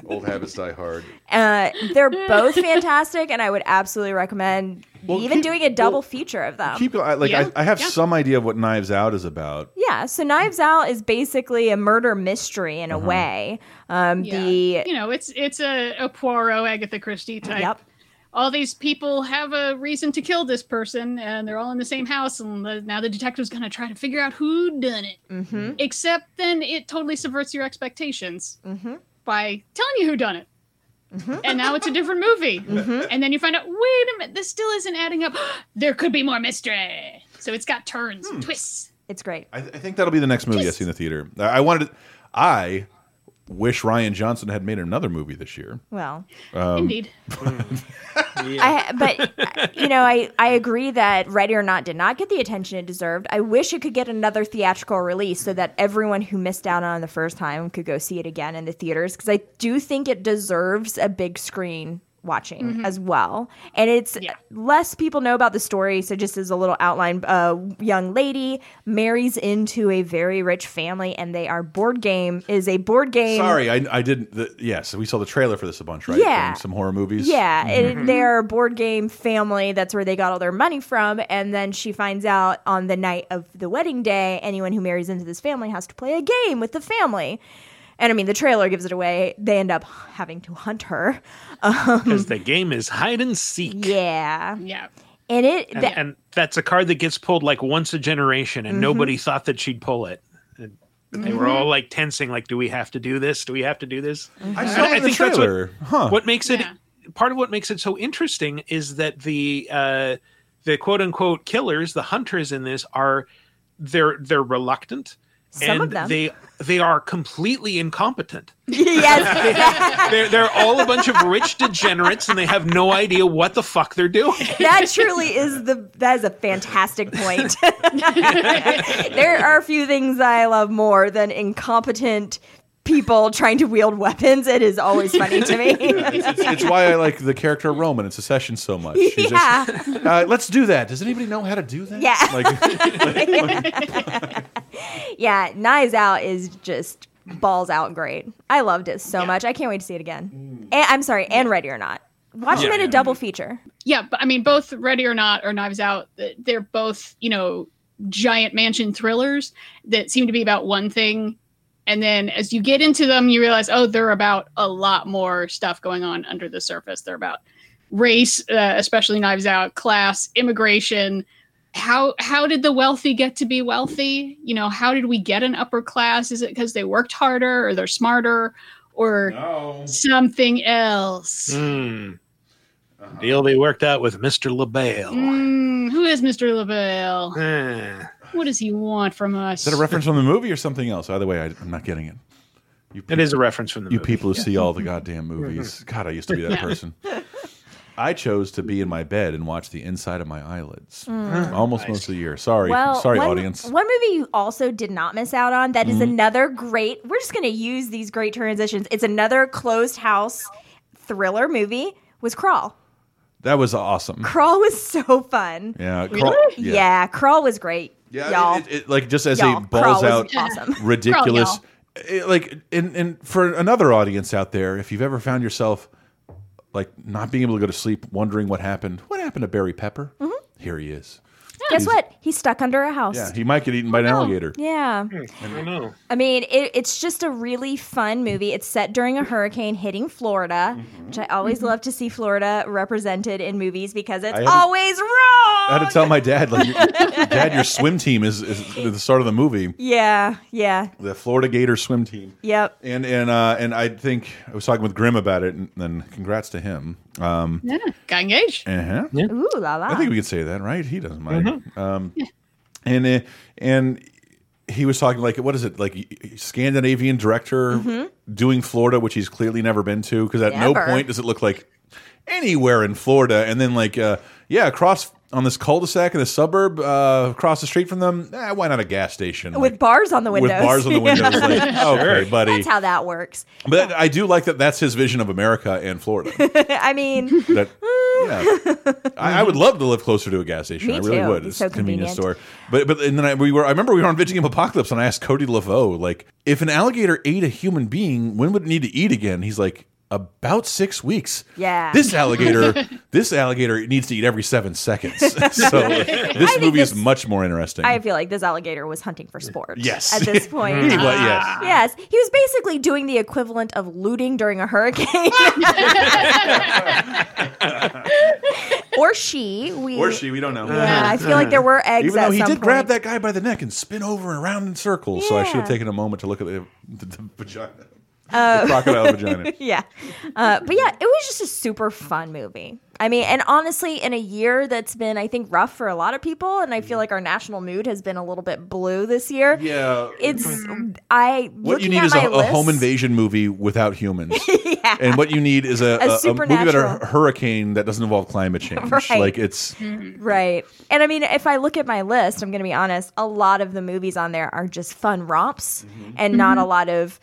Old habits die hard. Uh, they're both fantastic, and I would absolutely recommend Well, even keep- doing a double well, feature of them. Keep going. Like Yeah, I, I have yeah. some idea of what Knives Out is about. yeah, so Knives Out is basically a murder mystery in a Uh-huh. way. Um, Yeah. The you know, it's it's a, a Poirot, Agatha Christie type. Yep. All these people have a reason to kill this person, and they're all in the same house. And the, now the detective's going to try to figure out who done it. Mhm. Except then it totally subverts your expectations Mhm. by telling you who done it. Mm-hmm. And now it's a different movie. And then you find out, wait a minute, this still isn't adding up. there could be more mystery. So it's got turns, Hmm. twists. it's great. I, I think that'll be the next movie I see in the theater. I, I wanted. To, I wish Rian Johnson had made another movie this year. Well, Um, Indeed. I but you know I I agree that Ready or Not did not get the attention it deserved. I wish it could get another theatrical release so that everyone who missed out on it the first time could go see it again in the theaters because I do think it deserves a big screen watching mm-hmm. as well. And it's Yeah. less people know about the story. So just as a little outline, a young lady marries into a very rich family, and they are board game is a board game. Sorry, I, I didn't. The, yes, we saw the trailer for this a bunch, right? Yeah. From some horror movies. Yeah, it, mm-hmm. mm-hmm. they're a board game family. That's where they got all their money from. And then she finds out on the night of the wedding day, anyone who marries into this family has to play a game with the family. And I mean, the trailer gives it away. They end up having to hunt her. Um, because the game is hide and seek. Yeah, Yeah. and it And, th- and that's a card that gets pulled like once a generation, and mm-hmm. nobody thought that she'd pull it. And they were all mm-hmm. like tensing, like, "Do we have to do this? Do we have to do this?" Mm-hmm. I And saw it in the that's what- trailer. huh? what makes it Yeah. part of what makes it so interesting is that the uh the quote unquote killers the hunters in this are they're they're reluctant Some and of them. they they are completely incompetent yes, they're, they're all a bunch of rich degenerates and they have no idea what the fuck they're doing that truly is the that is a fantastic point. there are a few things I love more than incompetent people trying to wield weapons. It is always funny to me. it's, it's why I like the character Roman in Succession so much. She's Yeah. just, uh, let's do that. Does anybody know how to do that? Yeah. Like, yeah, Knives Out is just balls out great. I loved it so much. I can't wait to see it again. And, I'm sorry, and Ready or Not. Watch them in a double feature. Yeah, but I mean, both Ready or Not or Knives Out, they're both, you know, giant mansion thrillers that seem to be about one thing. And then as you get into them, you realize, oh, they're about a lot more stuff going on under the surface. They're about race, uh, especially Knives Out, class, immigration. How how did the wealthy get to be wealthy? You know, how did we get an upper class? Is it because they worked harder or they're smarter or no. something else? Hmm. deal they worked out with mr Le Bail Mm, who is Mr. Le Bail? Eh. What does he want from us? Is that a reference from the movie or something else? Either way, I, I'm not getting it. You it is a reference from the You movie. people who see all the goddamn movies. God, I used to be that person. I chose to be in my bed and watch the inside of my eyelids almost most of the year. Sorry, Well, sorry, one, audience. One movie you also did not miss out on that is Mm-hmm. another great. We're just going to use these great transitions. It's another closed house thriller movie. Was Crawl. That was awesome. Crawl was so fun. Yeah, Crawl- Yeah, Crawl was great. Yeah, y'all. it, it- like just as Y'all, a balls out, awesome. ridiculous. Crawl, eh, like, and and for another audience out there, if you've ever found yourself like not being able to go to sleep, wondering what happened, what happened to Barry Pepper? Mm-hmm. Here he is. Guess what? He's stuck under a house. Yeah, he might get eaten by an alligator. Yeah. Hmm, I don't know. I mean, it, it's just a really fun movie. It's set during a hurricane hitting Florida, mm-hmm. which I always mm-hmm. love to see Florida represented in movies because it's I had to- always wrong. I had to tell my dad, like, Dad, your swim team is, is at the start of the movie, yeah, yeah, the Florida Gator swim team. yep. And and uh, and I think I was talking with Grim about it, and then congrats to him. Um, Yeah, got engaged. uh-huh. Ooh la la. I think we could say that, right? He doesn't mind. Um, And uh, and he was talking like, what is it like? Scandinavian director doing Florida, which he's clearly never been to, because at no point does it look like anywhere in Florida. And then like, uh, yeah, across on this cul-de-sac in the suburb, uh, across the street from them, eh, why not a gas station with Like, bars on the windows? with windows. bars on the windows? Like, okay, buddy. That's how that works. But I do like that. That's his vision of America and Florida. I mean, that yeah, I, I would love to live closer to a gas station. Me I really too. would. It's It's so a convenience convenient. store. But but and then I, we were. I remember we were on Video Game Apocalypse, and I asked Cody Laveau, like, if an alligator ate a human being, when would it need to eat again? He's like. About six weeks. Yeah. This alligator, this alligator needs to eat every seven seconds. so this think movie is much more interesting. I feel like this alligator was hunting for sport. Yes. At this point. He was- yes. Ah. Yes, he was basically doing the equivalent of looting during a hurricane. or she. We, Or she, we don't know. Yeah, I feel like there were eggs Even at though he some did point. grab that guy by the neck and spin over and around in circles, so I should have taken a moment to look at the, the, the vagina, Uh, crocodile vagina. yeah. Uh, but yeah, it was just a super fun movie. I mean, and honestly, in a year that's been, I think, rough for a lot of people, and I feel like our national mood has been a little bit blue this year. Yeah, It's, I, What you need is a, my a home invasion movie without humans. yeah. And what you need is a, a, a movie about a hurricane that doesn't involve climate change. Right. Like it's Right. And I mean, if I look at my list, I'm going to be honest, a lot of the movies on there are just fun romps Mm-hmm. and not a lot of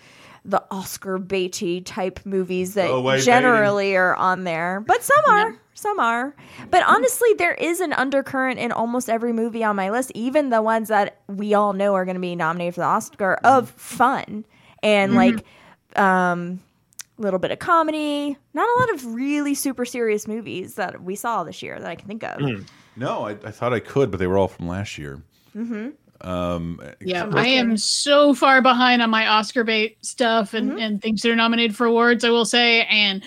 the Oscar Beatty type movies that Oh, wait, generally are on there. But some are. Some are. But honestly, there is an undercurrent in almost every movie on my list, even the ones that we all know are going to be nominated for the Oscar, of fun and like um a little bit of comedy, not a lot of really super serious movies that we saw this year that I can think of. no, I, I thought I could, but they were all from last year. Mm-hmm. Um, Yeah, I am so far behind on my Oscar bait stuff and, Mm-hmm. and things that are nominated for awards, I will say, and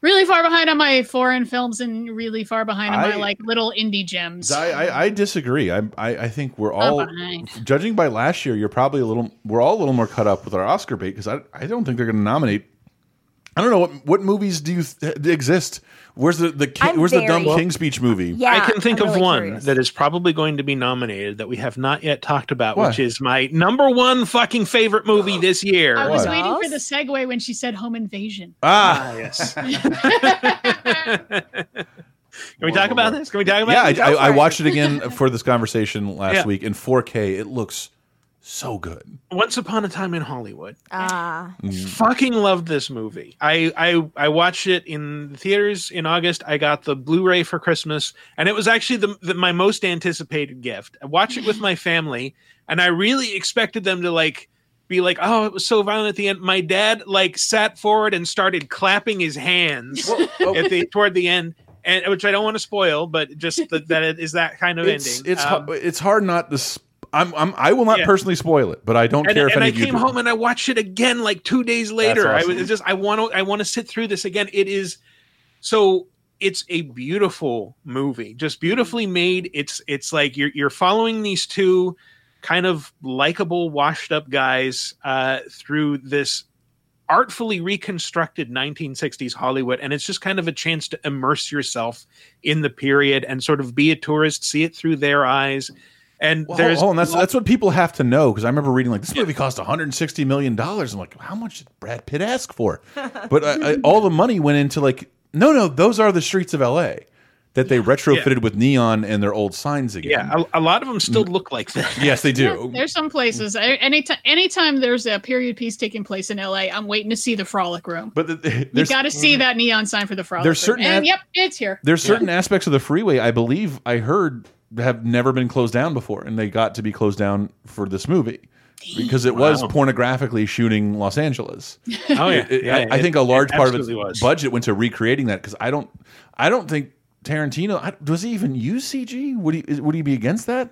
really far behind on my foreign films and really far behind on my like little indie gems. I, I, I disagree. I, I I think we're all judging by last year. You're probably a little. We're all a little more cut up with our Oscar bait because I I don't think they're going to nominate. I don't know what what movies do you th exist. Where's the the King, I'm where's the dumb very- King speech movie? Yeah, I can think I'm of really one curious. that is probably going to be nominated that we have not yet talked about, What? which is my number one fucking favorite movie this year. I was What? waiting for the segue when she said home invasion. Ah, yes. Can we talk about this? Can we talk about yeah. I, it? I, Go I watched it again for this conversation last Yeah. week in 4K. It looks so good. Once Upon a Time in Hollywood. Ah, Fucking loved this movie. I, I I watched it in theaters in August. I got the Blu-ray for Christmas, and it was actually the, the my most anticipated gift. I watched it with my family, and I really expected them to like be like, "Oh, it was so violent at the end." My dad like sat forward and started clapping his hands at the toward the end, and which I don't want to spoil, but just that, that it is that kind of It's ending. it's Um, it's hard not to. I'm, I'm I will not Yeah. personally spoil it, but I don't and, care if and any I of you came do. home and I watched it again like two days later. I was just I want to I want to sit through this again. It is so it's a beautiful movie, just beautifully made. It's it's like you're you're following these two kind of likable, washed up guys uh, through this artfully reconstructed 1960s Hollywood, and it's just kind of a chance to immerse yourself in the period and sort of be a tourist, see it through their eyes. And Well, there's hold on, that's that's what people have to know because I remember reading like this movie cost 160 million dollars. I'm like, how much did Brad Pitt ask for? But I, I, all the money went into like, no, no, those are the streets of L.A. that they retrofitted with neon and their old signs again. yeah, a, a lot of them still mm. look like that. yes, they Yeah, do. there's some places. I- Anytime, anytime there's a period piece taking place in LA, I'm waiting to see the Frolic Room. But the, the- You there's got to see that neon sign for the Frolic There's Room. certain and yep, it's here. there's certain aspects of the freeway. I believe I heard have never been closed down before, and they got to be closed down for this movie because it was pornographically shooting Los Angeles. Oh yeah, It- it- yeah, I, I think a large part of its was. budget went to recreating that because I don't, I don't think Tarantino I, does he even use CG? Would he is- would he be against that?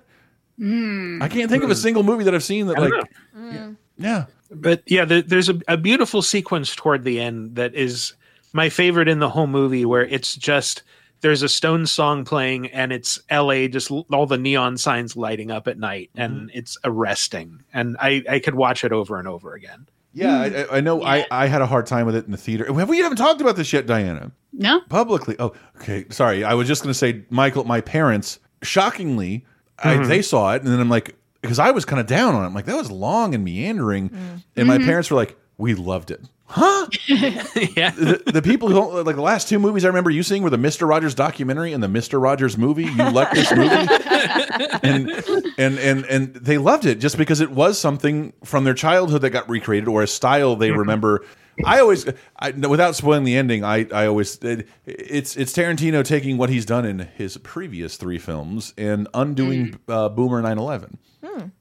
Hmm. I can't think of a single movie that I've seen that I like, know. yeah, But yeah, there, there's a, a beautiful sequence toward the end that is my favorite in the whole movie, where it's just there's a Stone song playing and it's L.A. just all the neon signs lighting up at night, and it's arresting. And I I could watch it over and over again. yeah. I, I- I know. I I had a hard time with it in the theater. Have we haven't talked about this yet, Diana? No, publicly. Oh, okay. Sorry, I was just going to say, Michael. My parents, shockingly, I, Mhm. they saw it, and then I'm like, because I was kind of down on it. I'm like, that was long and meandering, and my Mhm. parents were like, we loved it. Huh? yeah. The, the people who don't, like the last two movies I remember you seeing were the Mister Rogers documentary and the Mister Rogers movie. You liked this movie, and and and and they loved it just because it was something from their childhood that got recreated or a style they mm-hmm. remember. I always, I, without spoiling the ending, I I always it, it's it's Tarantino taking what he's done in his previous three films and undoing uh, Boomer 9/11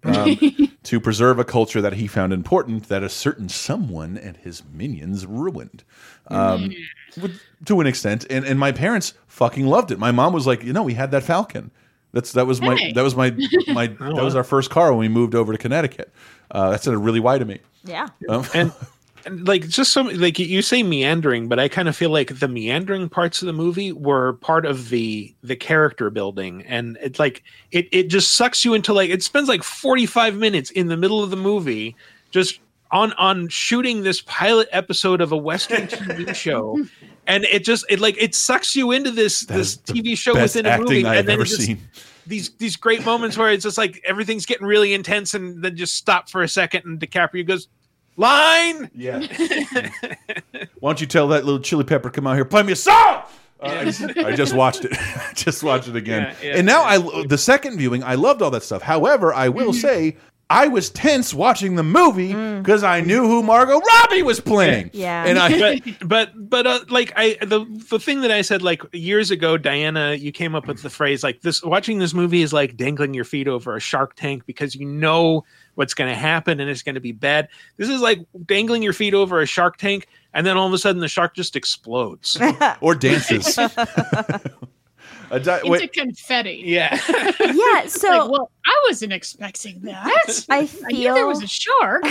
um, to preserve a culture that he found important that a certain someone and his minions ruined. Um, with- to an extent, and and my parents fucking loved it. My mom was like, you know, we had that Falcon. That's that was my Hey. that was my my Oh, that was our first car when we moved over to Connecticut. Uh, that sounded really wide to me. Yeah. Um, and, and like just some like you say meandering but i kind of feel like the meandering parts of the movie were part of the the character building and it's like it it just sucks you into like it spends like 45 minutes in the middle of the movie just on on shooting this pilot episode of a western tv show and it just it like it sucks you into this this tv show within a movie I've and then just, seen. these these great moments where it's just like everything's getting really intense and then just stop for a second and DiCaprio goes line yeah Why don't you tell that little chili pepper come out here play me a song? Uh, I, just, I just watched it. just watched it again. Yeah, yeah, and now I the second viewing, I loved all that stuff. However, I will say I was tense watching the movie because I knew who Margot Robbie was playing. Yeah. And I but but but uh, like I the the thing that I said like years ago, Diana, you came up with the phrase like this. Watching this movie is like dangling your feet over a shark tank because you know what's going to happen and it's going to be bad. This is like dangling your feet over a shark tank, and then all of a sudden the shark just explodes. or dances. A di- into wait, confetti. yeah. Yeah. So like, well, I wasn't expecting that. I I knew there was a shark.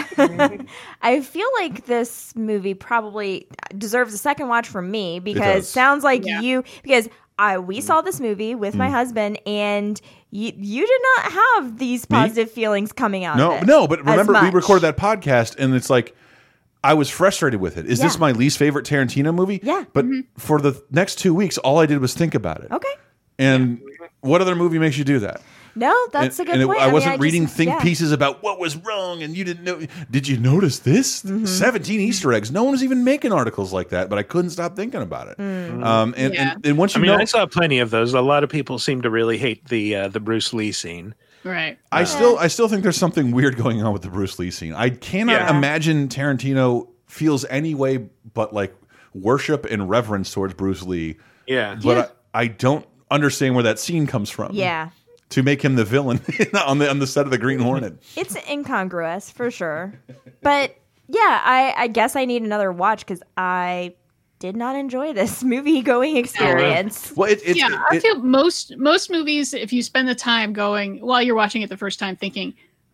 I feel like this movie probably deserves a second watch from me because does. sounds like Yeah. you because I we saw this movie with Mm. my husband and you you did not have these positive feelings coming out no, of it. no, but remember we recorded that podcast and it's like I was frustrated with it. Is this my least favorite Tarantino movie? Yeah. But mm-hmm. for the next two weeks, all I did was think about it. Okay. And what other movie makes you do that? No, that's and, a good and it- point. I mean, wasn't just- reading think yeah. pieces about what was wrong, and you didn't know. Did you notice this? Mm-hmm. 17 Easter eggs. No one was even making articles like that, but I couldn't stop thinking about it. Mm. Um, and, Yeah. and and once I mean, know, I saw plenty of those. A lot of people seem to really hate the uh, the Bruce Lee scene. right. I still I still think there's something weird going on with the Bruce Lee scene. I cannot Yeah. imagine Tarantino feels any way but like worship and reverence towards Bruce Lee. Yeah. But I, I don't understand where that scene comes from. Yeah. To make him the villain on the on the set of the Green Hornet. It's incongruous for sure. But yeah, I, I guess I need another watch because I did not enjoy this movie going oh, experience. Well, it, it, yeah, I it- feel most most movies, if you spend the time going while you're watching it the first time, thinking,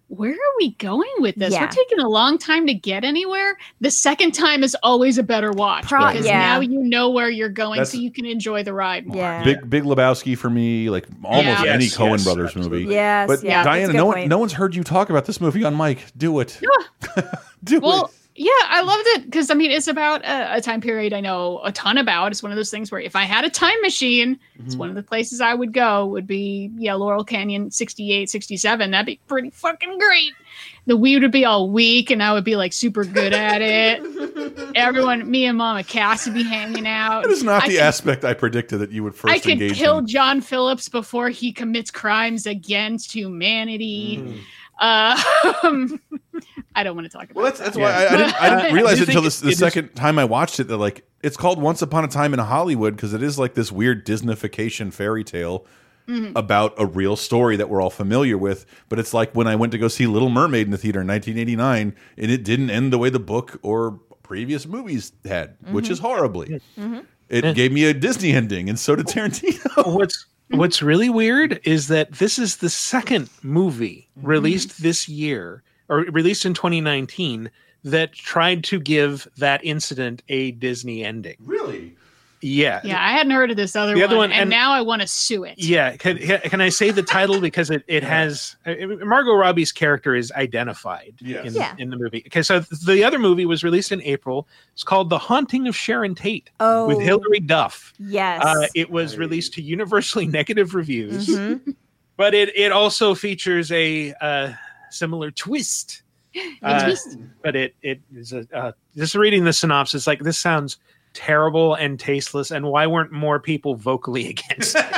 "Where are we going with this? Yeah. We're taking a long time to get anywhere." The second time is always a better watch Pro- because yeah. now you know where you're going, That's- so you can enjoy the ride more. Yeah. Big Big Lebowski for me, like almost Yeah. any Yes, Coen yes, Brothers absolutely. movie. Yes, but yeah, Diana, no one, point. no one's heard you talk about this movie on mic. Do it. Do Well, it. Yeah, I loved it because I mean, it's about a, a time period I know a ton about. It's one of those things where if I had a time machine, it's Mm-hmm. one of the places I would go would be, yeah, Laurel Canyon 68, 67. That'd be pretty fucking great. The weed would be all weak and I would be like super good at it. Everyone, me and Mama Cass would be hanging out. That is not I the could- aspect I predicted that you would first I could kill in. John Phillips before he commits crimes against humanity. Mm. Uh, I don't want to talk about Well, that's that. that's why I, I didn't, I didn't realize it until think this, it- the it is- second time I watched it that like it's called Once Upon a Time in Hollywood because it is like this weird Disneyfication fairy tale. Mm-hmm. about a real story that we're all familiar with. But it's like when I went to go see Little Mermaid in the theater in 1989, and it didn't end the way the book or previous movies had, which mm-hmm. is horribly. Mm-hmm. It gave me a Disney ending, and so did Tarantino. what's Mm-hmm. what's really weird is that this is the second movie mm-hmm. released this year or released in 2019 that tried to give that incident a Disney ending. really? Yeah. Yeah, I hadn't heard of this other, The other one, one- and, and- now I want to sue it. Yeah, can, can I say the title because it, it has uh, Margot Robbie's character is identified Yes. in, Yeah. in the movie. Okay, so the other movie was released in April. It's called The Haunting of Sharon Tate Oh. with Hilary Duff. Yes. Uh, it was released to universally negative reviews, Mhm. but it it also features a uh, similar twist. Uh, twist. But it it is a uh, just reading the synopsis like this sounds terrible and tasteless. And why weren't more people vocally against it?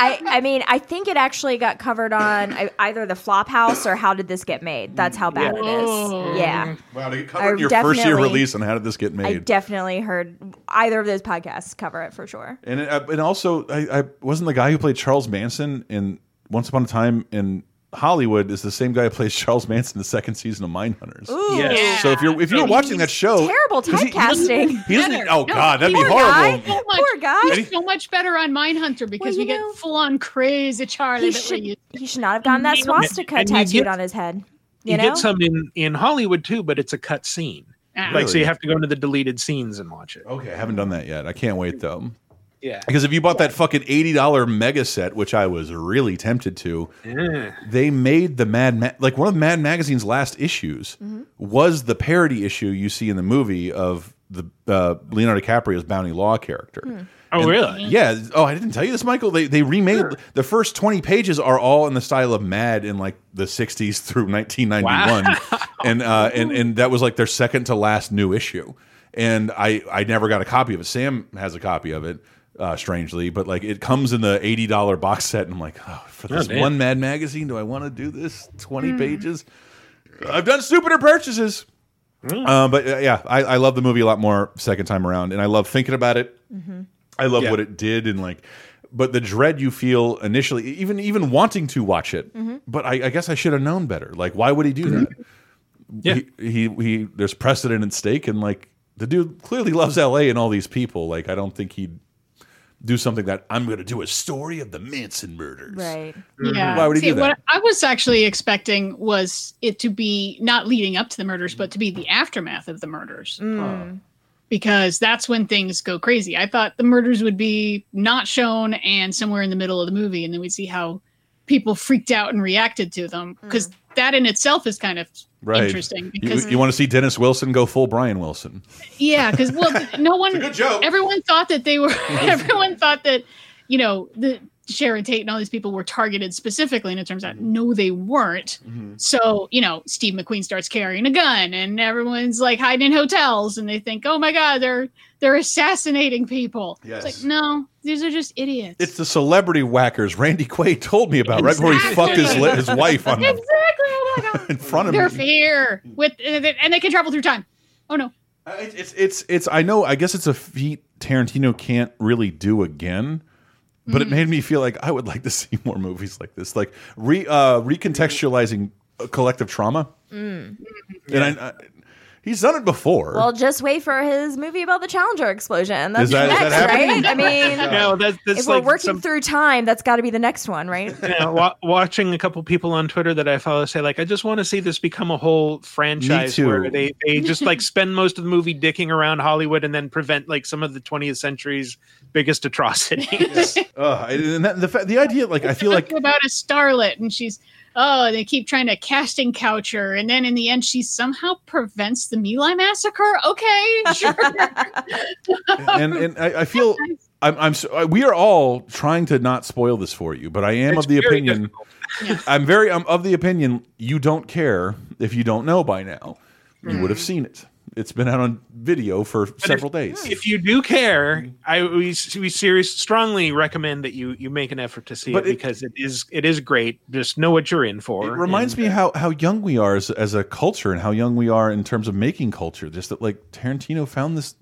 I, I mean, I think it actually got covered on either the Flophouse or How Did This Get Made? That's how bad it Oh. is. Yeah. Wow, to get I covered in your first year release, and how did this get made I definitely heard either of those podcasts cover it for sure. and it, uh, and also, I, I wasn't the guy who played Charles Manson in Once Upon a Time in Hollywood is the same guy who plays Charles Manson in the second season of Mindhunters. Ooh. Yes. So if you're if you're watching that show, Terrible 'cause he- he. He doesn't. Oh No, God, that'd be horrible. guy. So much, Poor guy. He's so much better on Mindhunter because Well, we you get full on crazy Charlie. He should, he should not have gotten that swastika and you tattooed get- on his head. You, You, know? get some in in Hollywood too, but it's a cut scene. Ah. Like so, you have to go into the deleted scenes and watch it. Okay, I haven't done that yet. I can't wait though. Yeah. Because if you bought that fucking eighty dollar mega set, which I was really tempted to, Yeah. they made the Mad Ma like one of Mad Magazine's last issues Mm-hmm. was the parody issue you see in the movie of the uh, Leonardo DiCaprio's bounty law character. Hmm. Oh, really? Yeah. Oh, I didn't tell you this, Michael. They they remade the first twenty pages are all in the style of Mad in like the '60s through 1991, and uh, and and that was like their second to last new issue. And I I never got a copy of it. Sam has a copy of it. Uh, strangely, but like it comes in the eighty dollar box set, and I'm like, oh, for this damn. one Mad magazine, do I want to do this twenty pages? I've done stupider purchases. Uh, but uh, yeah, I, I love the movie a lot more second time around, and I love thinking about it. I love Yeah. what it did, and like, but the dread you feel initially, even even wanting to watch it. But I, I guess I should have known better. Like, why would he do that? Yeah. He, he he. There's precedent at stake, and like the dude clearly loves L.A. and all these people. Like, I don't think he'd do something that I'm going to do a story of the Manson murders. right. Yeah. Why would he See, do that? What I was actually expecting was it to be not leading up to the murders, but to be the aftermath of the murders. Mm. Because that's when things go crazy. I thought the murders would be not shown and somewhere in the middle of the movie, and then we'd see how people freaked out and reacted to them. Because that in itself is kind of Right. interesting. You, Because you want to see Dennis Wilson go full Brian Wilson? Yeah, because well, no one. good joke. Everyone thought that they were. everyone thought that, you know, the Sharon Tate and all these people were targeted specifically, and it turns out mm-hmm. no, they weren't. Mm-hmm. So you know, Steve McQueen starts carrying a gun, and everyone's like hiding in hotels, and they think, oh my god, they're they're assassinating people. Yes. It's like no, these are just idiots. It's the celebrity whackers Randy Quaid told me about right before he fucked his his wife on exactly. Oh god. in front of They're me. here with, and they- can travel through time. Oh no. Uh, It's, it's it's it's I know I guess it's a feat Tarantino can't really do again, but it made me feel like I would like to see more movies like this, like re uh, recontextualizing uh, collective trauma. And I, I, he's done it before. Well, just wait for his movie about the Challenger explosion. That's Is that- is next, that happening? right? I mean, No, that's, that's if like we're working some, through time, that's got to be the next one, right? you know, wa- watching a couple people on Twitter that I follow say like, I just want to see this become a whole franchise where they, they just like spend most of the movie dicking around Hollywood and then prevent like some of the 20th century's biggest atrocities. uh, and that, the fa- the idea, like I feel like about a starlet and she's oh they keep trying to casting couch her and then in the end she somehow prevents the My Lai massacre okay sure and and I, I feel I'm, I'm so, we are all trying to not spoil this for you, but I am It's of the opinion. difficult. I'm very I'm of the opinion you don't care if you don't know by now. You would have mm-hmm. seen it. It's been out on video for several days. if you do care, I we, we serious strongly recommend that you you make an effort to see But it it- because it is it is great. Just know what you're in for. It reminds and, me uh, how how young we are as, as a culture and how young we are in terms of making culture. Just that like Tarantino found this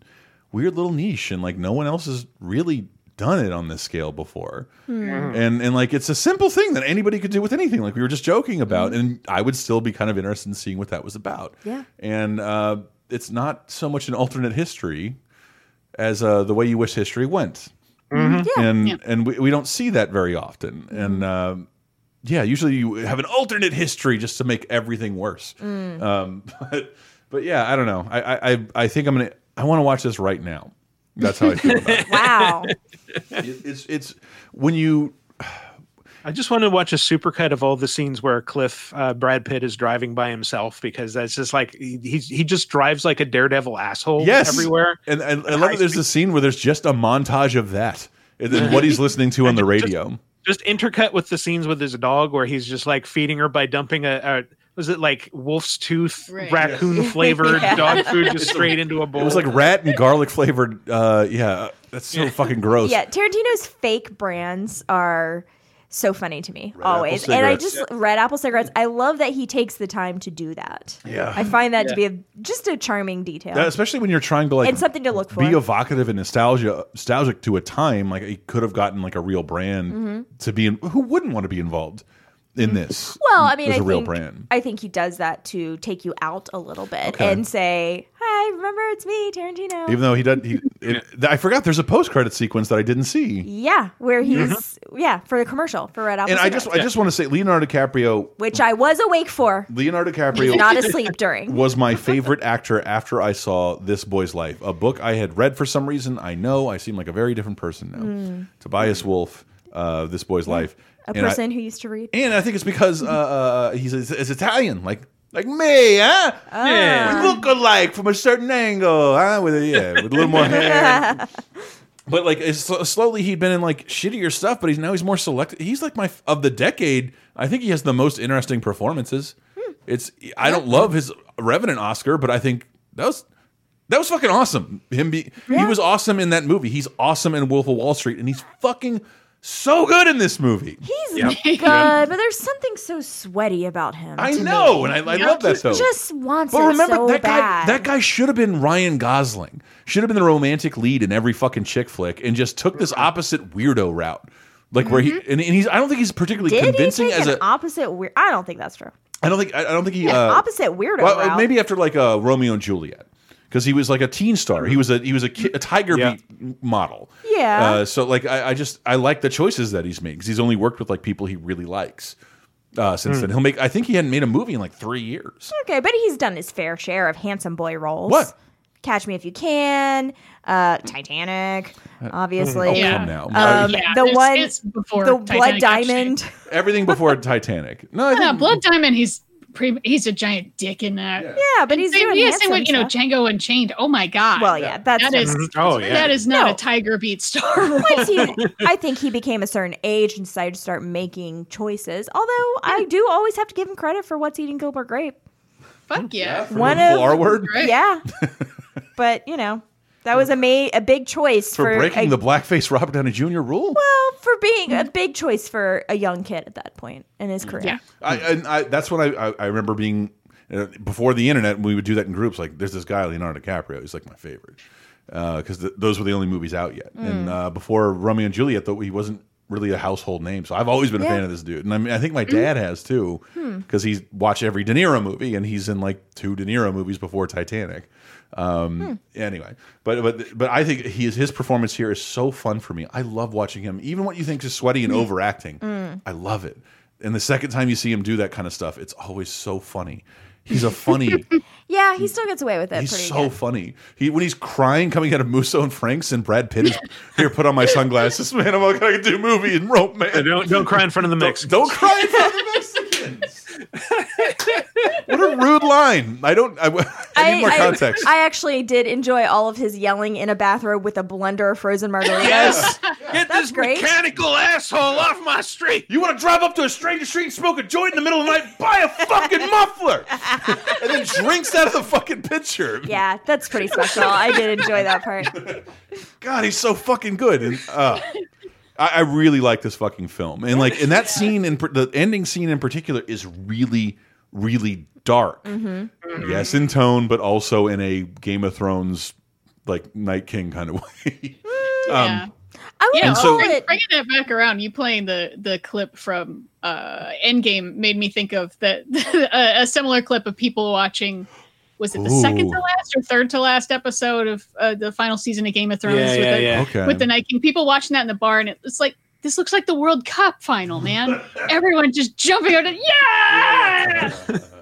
weird little niche and like no one else has really done it on this scale before. Hmm. And and like it's a simple thing that anybody could do with anything. Like we were just joking about, and I would still be kind of interested in seeing what that was about. Yeah. And uh, it's not so much an alternate history as uh, the way you wish history went. Yeah. And Yeah. and we, we don't see that very often. And um yeah, usually you have an alternate history just to make everything worse. Um, but but yeah, I don't know. I I I- I think I'm gonna. I want to watch this right now. That's how I feel about it. Wow. It- It's it's when you I just want to watch a supercut of all the scenes where Cliff uh, Brad Pitt is driving by himself because that's just like he he just drives like a daredevil asshole yes everywhere. And, and I love that there's a scene where there's just a montage of that and then what he's listening to on the radio. Just intercut with the scenes with his dog where he's just like feeding her by dumping a, a was it like wolf's tooth Right. raccoon flavored Yeah. dog food just straight into a bowl. It was like rat and garlic flavored. Uh, yeah, that's so fucking gross. Yeah, Tarantino's fake brands are so funny to me Red always, and I cigarettes. just red apple cigarettes. I love that he takes the time to do that. Yeah. I find that to be a, just a charming detail That- especially when you're trying to like and something to look for. be evocative and nostalgia nostalgic to a time like he could have gotten like a real brand Mm-hmm. to be in who wouldn't want to be involved in this well, I mean, as I a real think brand I think he does that to take you out a little bit Okay. and say, "Hi, remember it's me, Tarantino." even though he doesn't he it, I forgot there's a post credit sequence that I didn't see yeah, where he's yeah for the commercial for Red Apple and I just Cigarettes, I just want to say Leonardo DiCaprio which I was awake for, Leonardo DiCaprio not asleep during. was my favorite actor after I saw This Boy's Life, a book I had read for some reason. I know I seem like a very different person now. Tobias Wolff, uh, This Boy's Life. Hmm. A And I- person who used to read. And I think it's because uh, uh, he's, he's Italian, like like me, huh? Yeah. We look alike from a certain angle, huh? With a, yeah, with a little more hair. But like, slowly he'd been in like shittier stuff, but he's now he's more selective. He's like my of the decade. I think he has the most interesting performances. It's I don't love his Revenant Oscar, but I think that was that was fucking awesome. Him be he was awesome in that movie. He's awesome in Wolf of Wall Street, and he's fucking so good in this movie. He's Yep. good, but there's something so sweaty about him. I know, me. and I, I Like, love that he though. Just wants But remember so that guy. That guy should have been Ryan Gosling. Should have been the romantic lead in every fucking chick flick, and just took this opposite weirdo route. Like where he and, and he's. I don't think he's particularly Mm-hmm. Did convincing he take as an a. opposite weird? I don't think that's true. I don't think. I, I don't think he. Yeah, uh, opposite weirdo Well, route. maybe after like uh, Romeo and Juliet, because he was like a teen star. He was a he was a, ki- a Tiger Yeah. Beat model. Yeah. Uh, so like I, I just I like the choices that he's made because he's only worked with like people he really likes. Uh, Hmm. since then, he'll make. I think he hadn't made a movie in like three years. Okay, but he's done his fair share of handsome boy roles. What? Catch Me If You Can, uh, Titanic, obviously. Oh, Yeah. come now. Um, Yeah, the it's- one, it's before the Blood Titanic, actually. Diamond. Everything before Titanic. No, I Yeah, think, Blood Diamond. He's pre- he's a giant dick in that. Yeah, but he's Same, doing yeah, handsome same with you know stuff. Django Unchained. Oh my god. Well, yeah, that's that is Mhm. Oh, yeah. that is not No. a Tiger Beat star. Once he, I think he became a certain age and decided to start making choices. Although I do always have to give him credit for what's eating Gilbert Grape. Fuck yeah. One of R word yeah, but you know that was a ma- a big choice for, for, breaking a, the blackface Robert Downey Jr. rule. well for being a big choice for a young kid at that point in his career. Yeah. I, and I, that's when I, I, I remember being uh, before the internet. We would do that in groups. Like, there's this guy Leonardo DiCaprio. He's like my favorite because th those were the only movies out yet. Mm. And uh, before Romeo and Juliet, though, he wasn't really a household name. So I've always been a Yeah. fan of this dude, and I mean, I think my Mm. dad has too, Hmm. because he's watched every De Niro movie, and he's in like two De Niro movies before Titanic. Um, Hmm. Anyway, but but but I think he is his performance here is so fun for me. I love watching him, even what you think is sweaty Hmm. and overacting. I love it. And the second time you see him do that kind of stuff, it's always so funny. He's a funny. Yeah, he still gets away with it he's pretty so good. funny. He when he's crying coming out of Musso and Franks and Brad Pitt is here. Put on my sunglasses, man. I'm not gonna do movie and rope, man. don't don't cry in front of the Don't, don't cry in front of the Mexicans. What a rude line. I don't. I, I need more context. I, actually did enjoy all of his yelling in a bathrobe with a blender of frozen margaritas. Get That's this great. mechanical asshole off my street. You want to drive up to a stranger street and smoke a joint in the middle of the night? Buy a fucking muffler, and then drinks out of the fucking pitcher. yeah, that's pretty special. I did enjoy that part. God, he's so fucking good. And uh, I, I really like this fucking film. And like, and that scene in the ending scene in particular is really, really dark. Mm-hmm. Yes, in tone, but also in a Game of Thrones like Night King kind of way. Yeah. Um, I would Yeah, so- bring- bringing that back around, you playing the the clip from uh, Endgame made me think of that a, a similar clip of people watching. Was it the second to last or third to last episode of uh, the final season of Game of Thrones Yeah, with, yeah, the, yeah. Okay. with the Night King? People watching that in the bar, and it's like this looks like the World Cup final, man. Everyone just jumping out. of- Yeah!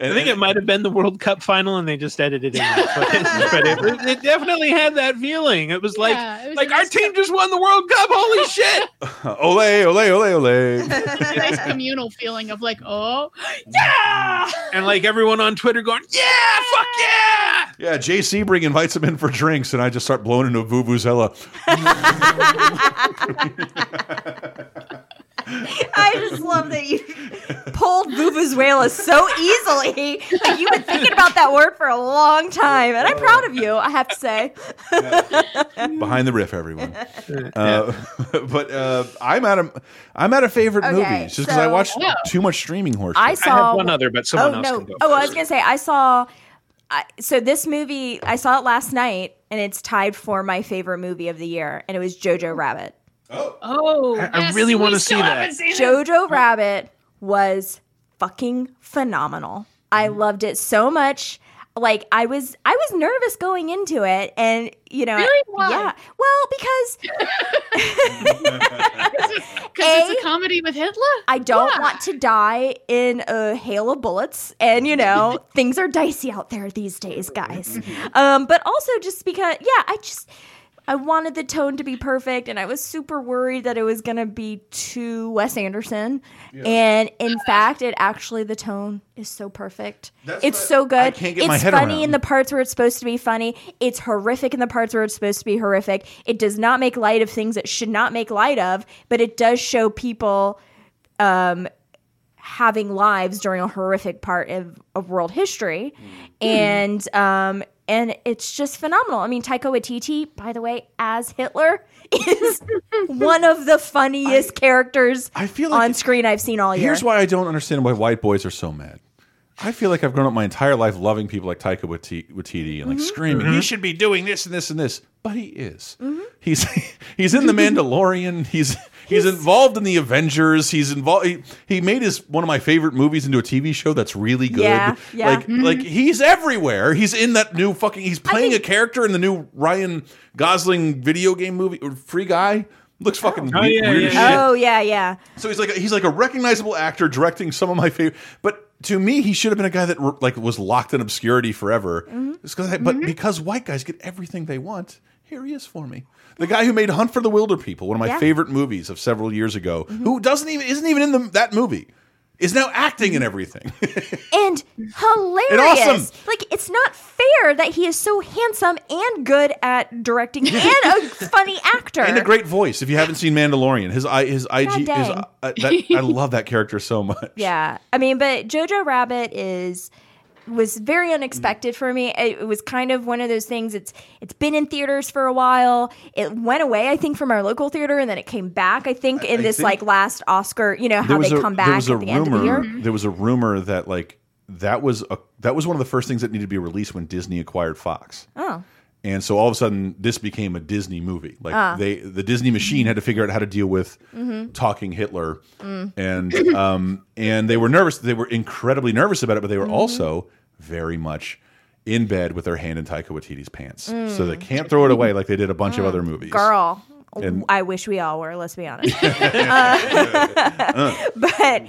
And- I think it might have been the World Cup final, and they just edited it. but it, it definitely had that feeling. It was like, Yeah, it was like our nice team just won the World Cup. Holy shit! ole, ole, ole, ole. nice communal feeling of like, oh, yeah! And like everyone on Twitter going, yeah, fuck yeah! Yeah, Jay Sebring invites him in for drinks, and I just start blowing into a vuvuzela. I just love that you pulled Vuvuzuela so easily. Like you've been thinking about that word for a long time, and I'm proud of you. I have to say. Behind the riff, everyone. Uh, but uh, I'm out of I'm out of favorite Okay, movies just because I watched Yeah. too much streaming horse. I saw I have one other, but someone oh else no! can go. Oh, I was gonna say I saw. I, so this movie, I saw it last night, and it's tied for my favorite movie of the year, and it was Jojo Rabbit. Oh, I- I yes, really wanna see that. haven't it. Jojo Rabbit was fucking phenomenal. I Mm-hmm. loved it so much. Like I was, I was nervous going into it, and you know, Really? Why? yeah. Well, because Because it's A- a comedy with Hitler. I don't Why? want to die in a hail of bullets, and you know, things are dicey out there these days, guys. Um, but also just because, yeah, I just. I wanted the tone to be perfect, and I was super worried that it was going to be too Wes Anderson. And in fact, it actually the tone is so perfect. That's it's so good. I can't get it's funny around. in the parts where it's supposed to be funny. It's horrific in the parts where it's supposed to be horrific. It does not make light of things it should not make light of, but it does show people um, having lives during a horrific part of, of world history, and um, and it's just phenomenal. I mean, Taika Waititi, by the way, as Hitler, is one of the funniest characters I feel like on screen I've seen all year. Here's why I don't understand why white boys are so mad. I feel like I've grown up my entire life loving people like Taika Waititi and like mm-hmm. screaming, mm-hmm. "He should be doing this and this and this," but he is. Mm-hmm. He's he's in the Mandalorian. He's he's involved in the Avengers. He's involved. He, he made his one of my favorite movies into a TV show that's really good. Yeah, yeah. Like like he's everywhere. He's in that new fucking. He's playing think- a character in the new Ryan Gosling video game movie. Free guy looks fucking Oh, weird, yeah, weird yeah, shit. oh yeah, yeah. So he's like a, he's like a recognizable actor directing some of my favorite. But to me, he should have been a guy that like was locked in obscurity forever. Mm-hmm. I- but because white guys get everything they want, here he is for me. The guy who made Hunt for the Wilderpeople, one of my Yeah. Favorite movies of several years ago, who doesn't even isn't even in the, that movie, is now acting in everything. and hilarious. And awesome. Like it's not fair that he is so handsome and good at directing and a funny actor. and a great voice. If you haven't seen Mandalorian, his I his IG his, dang. uh, that, I love that character so much. Yeah, I mean, but Jojo Rabbit is was very unexpected for me. It, it was kind of one of those things. It's it's been in theaters for a while. It went away, I think, from our local theater, and then it came back. I think in I this think- like last Oscar. You know how they come there back was a at the end of the rumor. year. Mm-hmm. There was a rumor that like that was a that was one of the first things that needed to be released when Disney acquired Fox. Oh, And so all of a sudden, this became a Disney movie. Like Ah. they, the Disney machine had to figure out how to deal with Mm-hmm. talking Hitler, Mm. and um, and they were nervous. They were incredibly nervous about it, but they were Mm-hmm. also very much in bed with their hand in Taika Waititi's pants, so they Mm. can't throw it away like they did a bunch of other movies. girl. And- I wish we all were. Let's be honest. Uh, but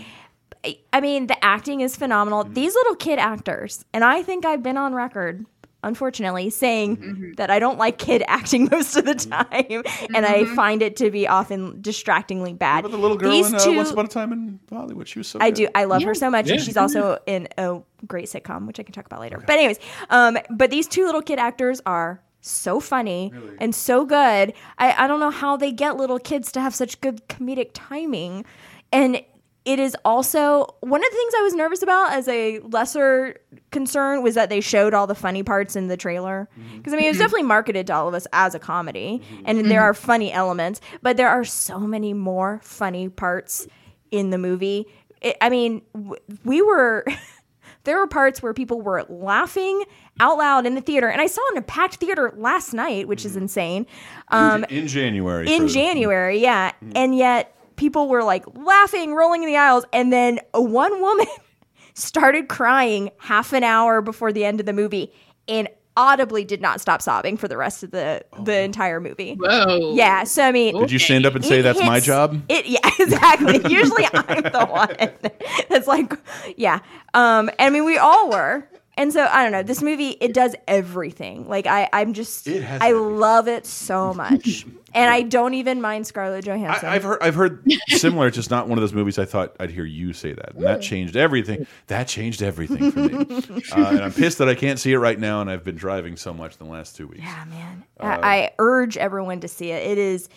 I mean, the acting is phenomenal. These little kid actors, and I think I've been on record, unfortunately, saying that I don't like kid acting most of the time, and I find it to be often distractingly bad. But the little girl These in uh, two, Once Upon a Time in Hollywood, she was so. I good. do. I love her so much, and she's also in a great sitcom, which I can talk about later. But anyways, um, but these two little kid actors are so funny and so good. I, I don't know how they get little kids to have such good comedic timing, and it is also one of the things I was nervous about as a lesser concern was that they showed all the funny parts in the trailer mm-hmm. because I mean it was mm-hmm. definitely marketed to all of us as a comedy, mm-hmm. and there are funny elements, but there are so many more funny parts in the movie. It, I mean, w- we were there were parts where people were laughing out loud in the theater, and I saw it in a packed theater last night, which is insane. Um, in January. in for- January, yeah, and yet people were like laughing, rolling in the aisles, and then one woman started crying half an hour before the end of the movie, and audibly did not stop sobbing for the rest of the the entire movie. Whoa. Yeah, so I mean, Did you stand up and say it that's my job? It yeah, exactly. Usually I'm the one that's like, yeah. Um, I mean we all were. And so I don't know. This movie it does everything. Like I, I'm just, It has I everything. love it so much, and I don't even mind Scarlett Johansson. I, I've heard I've heard similar. It's just not one of those movies I thought I'd hear you say that, and that changed everything. That changed everything for me. uh, and I'm pissed that I can't see it right now, and I've been driving so much in the last two weeks. yeah, man. I, I urge everyone to see it. It is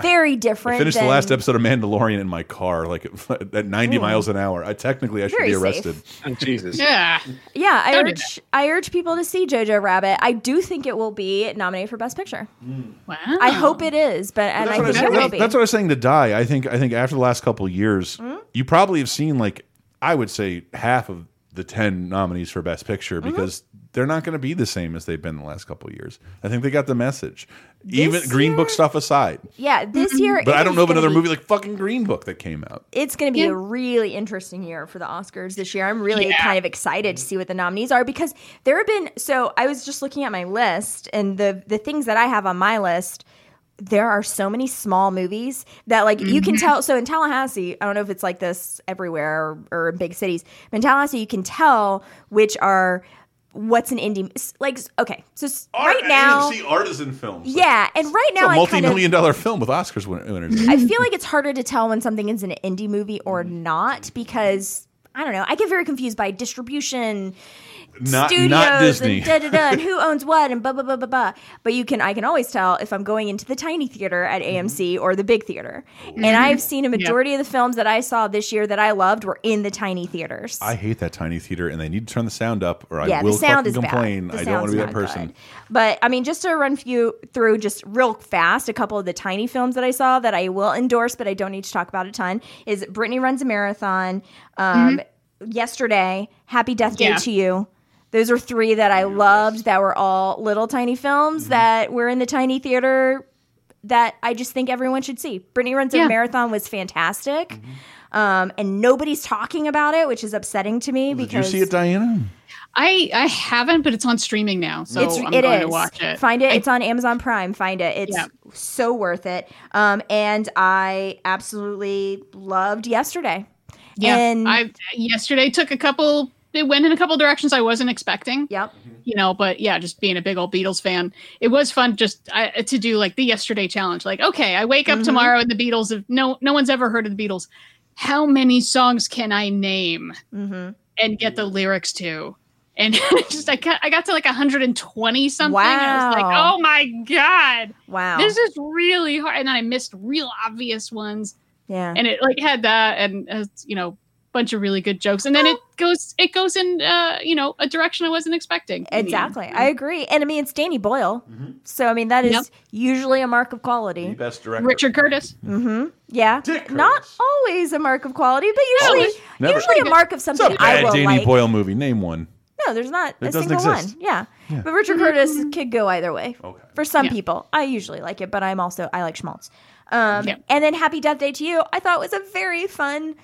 very different. I finished than, the last episode of Mandalorian in my car, like at, at 90 miles an hour. I technically I should Very be arrested. Oh, Jesus. Yeah. Yeah, I Don't do urge I urge people to see Jojo Rabbit. I do think it will be nominated for Best Picture. Wow. I hope it is, but and That's I what, I think it was, will be. that's what I was saying to die. I think I think after the last couple of years, Hmm? you probably have seen like I would say half of the 10 nominees for Best Picture Mm-hmm. because they're not going to be the same as they've been the last couple of years. I think they got the message. Even This Green Book stuff aside. yeah, this mm-hmm. year. But I don't know of another be- movie like fucking Green Book that came out. it's going to be Yeah. a really interesting year for the Oscars this year. I'm really Yeah. kind of excited to see what the nominees are because there have been so I was just looking at my list and the the things that I have on my list there are so many small movies that like you can mm-hmm. tell so in Tallahassee I don't know if it's like this everywhere or, or in big cities but in Tallahassee you can tell which are what's an indie like okay so s- right now see artisan films. yeah and right It's now a I kind of multi-million dollar film with Oscars winners. I feel like it's harder to tell when something is an indie movie or not because I don't know. I get very confused by distribution, not studios, not Disney. and da da da, and who owns what, and blah blah blah blah blah. But you can, I can always tell if I'm going into the tiny theater at AMC or the big theater. And I've seen a majority of the films that I saw this year that I loved were in the tiny theaters. I hate that tiny theater, and they need to turn the sound up, or yeah, I will the sound fucking is complain. bad. The I don't want sound's to be that not person. good. But I mean, just to run few through just real fast, a couple of the tiny films that I saw that I will endorse, but I don't need to talk about a ton is Brittany runs a marathon. Um, Yesterday, Happy Death Day Yeah. to You. Those are three that I loved. That were all little tiny films that were in the tiny theater. That I just think everyone should see. Brittany runs a Yeah. marathon was fantastic. Um, and nobody's talking about it, which is upsetting to me Did because you see it, Diana? I I haven't, but it's on streaming now, so it's I'm it going is. to watch it. Find it. I- it's on Amazon Prime. Find it. It's Yeah. so worth it. Um, and I absolutely loved yesterday. yeah, and I yesterday took a couple. It went in a couple directions I wasn't expecting. yep. you know but yeah just being a big old beatles fan it was fun just I, to do like the yesterday challenge like okay i wake up Mhm. tomorrow and the beatles have no no one's ever heard of the beatles how many songs can i name hmm and get the lyrics to and just I got, I got to like 120 something and i was like oh my god Wow. this is really hard and then i missed real obvious ones yeah. and it like had that and uh, you know bunch of really good jokes and then it goes it goes in uh you know a direction i wasn't expecting in the end. Exactly. I agree. And I mean, it's Danny Boyle. So, I mean, that is Yep. usually a mark of quality. The best director. richard curtis hmm Yeah. Dick Not Curtis. always a mark of quality, but usually, Never. usually a mark of It's a something I bad will Danny like. Boyle movie. Name one. No, there's not It a doesn't single exist. one. Yeah. But Richard Curtis could go either way. Okay. For some Yeah. people, I usually like it, but I'm also I like schmaltz. Um, Yeah. And then Happy Death Day to You, I thought was a very fun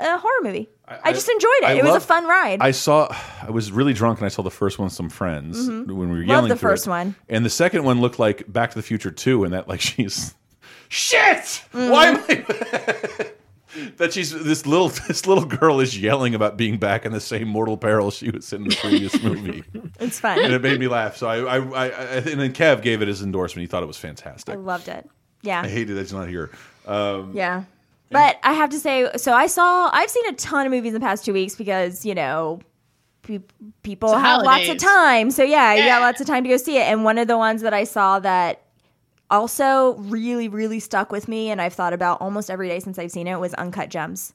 uh, horror movie. I, I- just enjoyed it. I it was a fun ride. I saw. I was really drunk, and I saw the first one with some friends when we were Mm-hmm. Love the first it. one. and the second one looked like Back to the Future Two, and that like she's shit. Mm-hmm. Why am I? that she's this little this little girl is yelling about being back in the same mortal peril she was in the previous movie, it's fun, and it made me laugh. So I, I, I, I and then Kev gave it his endorsement. He thought it was fantastic. I loved it. Yeah. I hated that he's not here. Um, Yeah. But I have to say, so I saw, I've seen a ton of movies in the past two weeks because, you know, pe- people It's the have lots of time. So yeah, you Yeah. got lots of time to go see it. And one of the ones that I saw that also really, really stuck with me and I've thought about almost every day since I've seen it was Uncut Gems.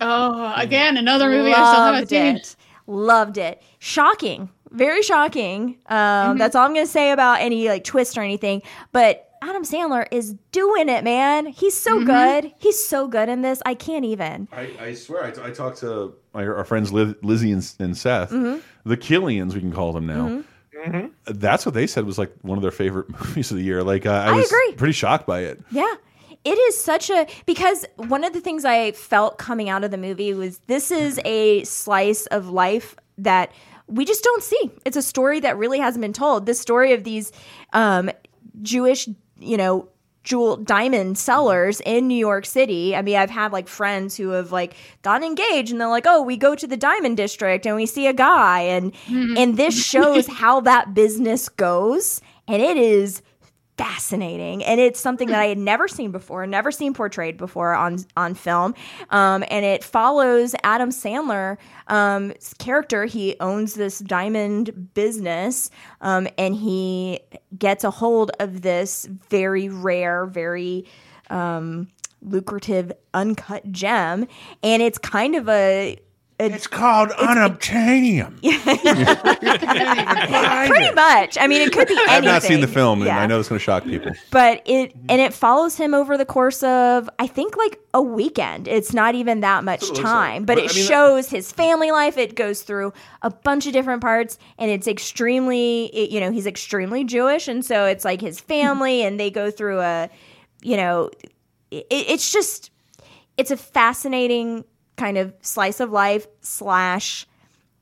Oh, again, another movie I still haven't Loved seen. it. Loved it. Shocking. Very shocking. Um, Mm-hmm. That's all I'm going to say about any like twist or anything. But Adam Sandler is doing it, man. He's so Mm-hmm. good. He's so good in this. I can't even. I, I swear, I, I talked to my, our friends Liz, Lizzie and, and Seth, Mm-hmm. the Killians, we can call them now. That's what they said was like one of their favorite movies of the year. Like, uh, I I was agree. pretty shocked by it. Yeah. It is such a because one of the things I felt coming out of the movie was this is a slice of life that we just don't see. It's a story that really hasn't been told. This story of these um, Jewish, you know, jewel diamond sellers in New York City. I mean, I've had like friends who have like gotten engaged and they're like, "Oh, we go to the diamond district and we see a guy." And mm-hmm. and this shows how that business goes and it is fascinating. And it's something that i had never seen before never seen portrayed before on on film. Um, and it follows adam sandler um, character. He owns this diamond business um, and he gets a hold of this very rare very um, lucrative uncut gem. And it's kind of a It's called unobtainium. pretty much i mean it could be anything I've not seen the film, and Yeah. I know it's going to shock people. but it and it follows him over the course of I think like a weekend. It's not even that much what time, like. but, But, it I mean, shows his family life. It goes through a bunch of different parts, and it's extremely it, you know he's extremely Jewish, and so it's like his family, and they go through a you know it, it's just it's a fascinating kind of slice of life slash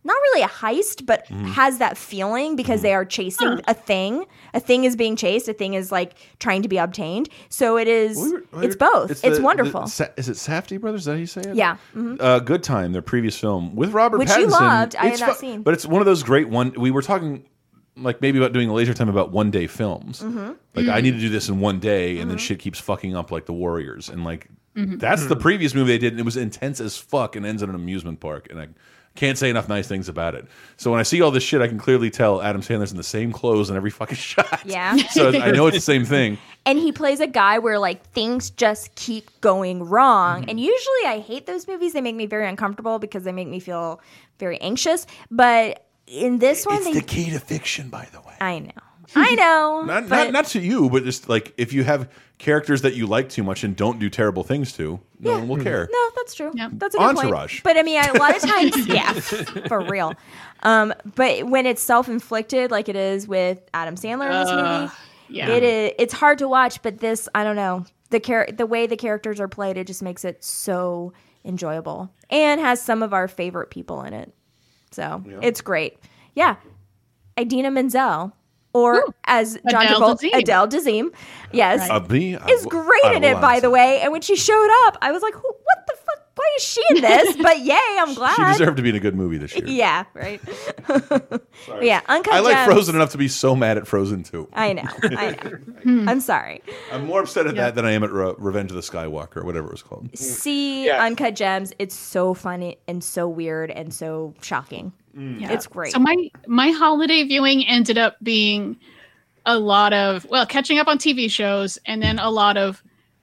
not really a heist, but Mm-hmm. has that feeling because they are chasing a thing. A thing is being chased. A thing is like trying to be obtained. So it is. We were- it's both. It's, the- wonderful. the Sa- is it Safdie Brothers? Is that how you say it? yeah. mhm. Uh, Good Time, their previous film with Robert Which Pattinson. you loved. I had not fu- seen. but it's one of those great one. We were talking like maybe about doing a laser time about one day films. Mm-hmm. Like I need to do this in one day, and then shit keeps fucking up like the Warriors, and like Mm-hmm. that's the previous movie they did, and it was intense as fuck, and ends in an amusement park, and I. Can't say enough nice things about it. So when I see all this shit, I can clearly tell Adam Sandler's in the same clothes in every fucking shot. Yeah. so I know it's the same thing. and he plays a guy where like things just keep going wrong. Mm-hmm. And usually I hate those movies. They make me very uncomfortable because they make me feel very anxious. But in this one, It's they. the key to fiction, by the way. I know. I know. Not, but- not not to you, but just like if you have characters that you like too much and don't do terrible things to, no one will care. No, that's true. Yep. That's a good Entourage. point. But I mean, a lot of times, yeah, for real. Um, but when it's self-inflicted, like it is with Adam Sandler in this movie, yeah. it is. It's hard to watch. But this, I don't know, the char- the way the characters are played, it just makes it so enjoyable and has some of our favorite people in it. So it's great. Yeah, Idina Menzel. Or as John Adele Travolta, Dazeem. Adele Dazeem, yes, Uh, me, is great in it, by the way. And when she showed up, I was like, "What the fuck? Why is she in this?" But yay, I'm glad. She deserved to be in a good movie this year. yeah, right. yeah, uncut. I like Gems. Frozen enough to be so mad at Frozen too. I know. I know. I'm sorry. I'm more upset at that than I am at Re- Revenge of the Skywalker, or whatever it was called. See Yeah. Uncut Gems. It's so funny and so weird and so shocking. Mm. Yeah. It's great. So my my holiday viewing ended up being a lot of well catching up on TV shows and then a lot of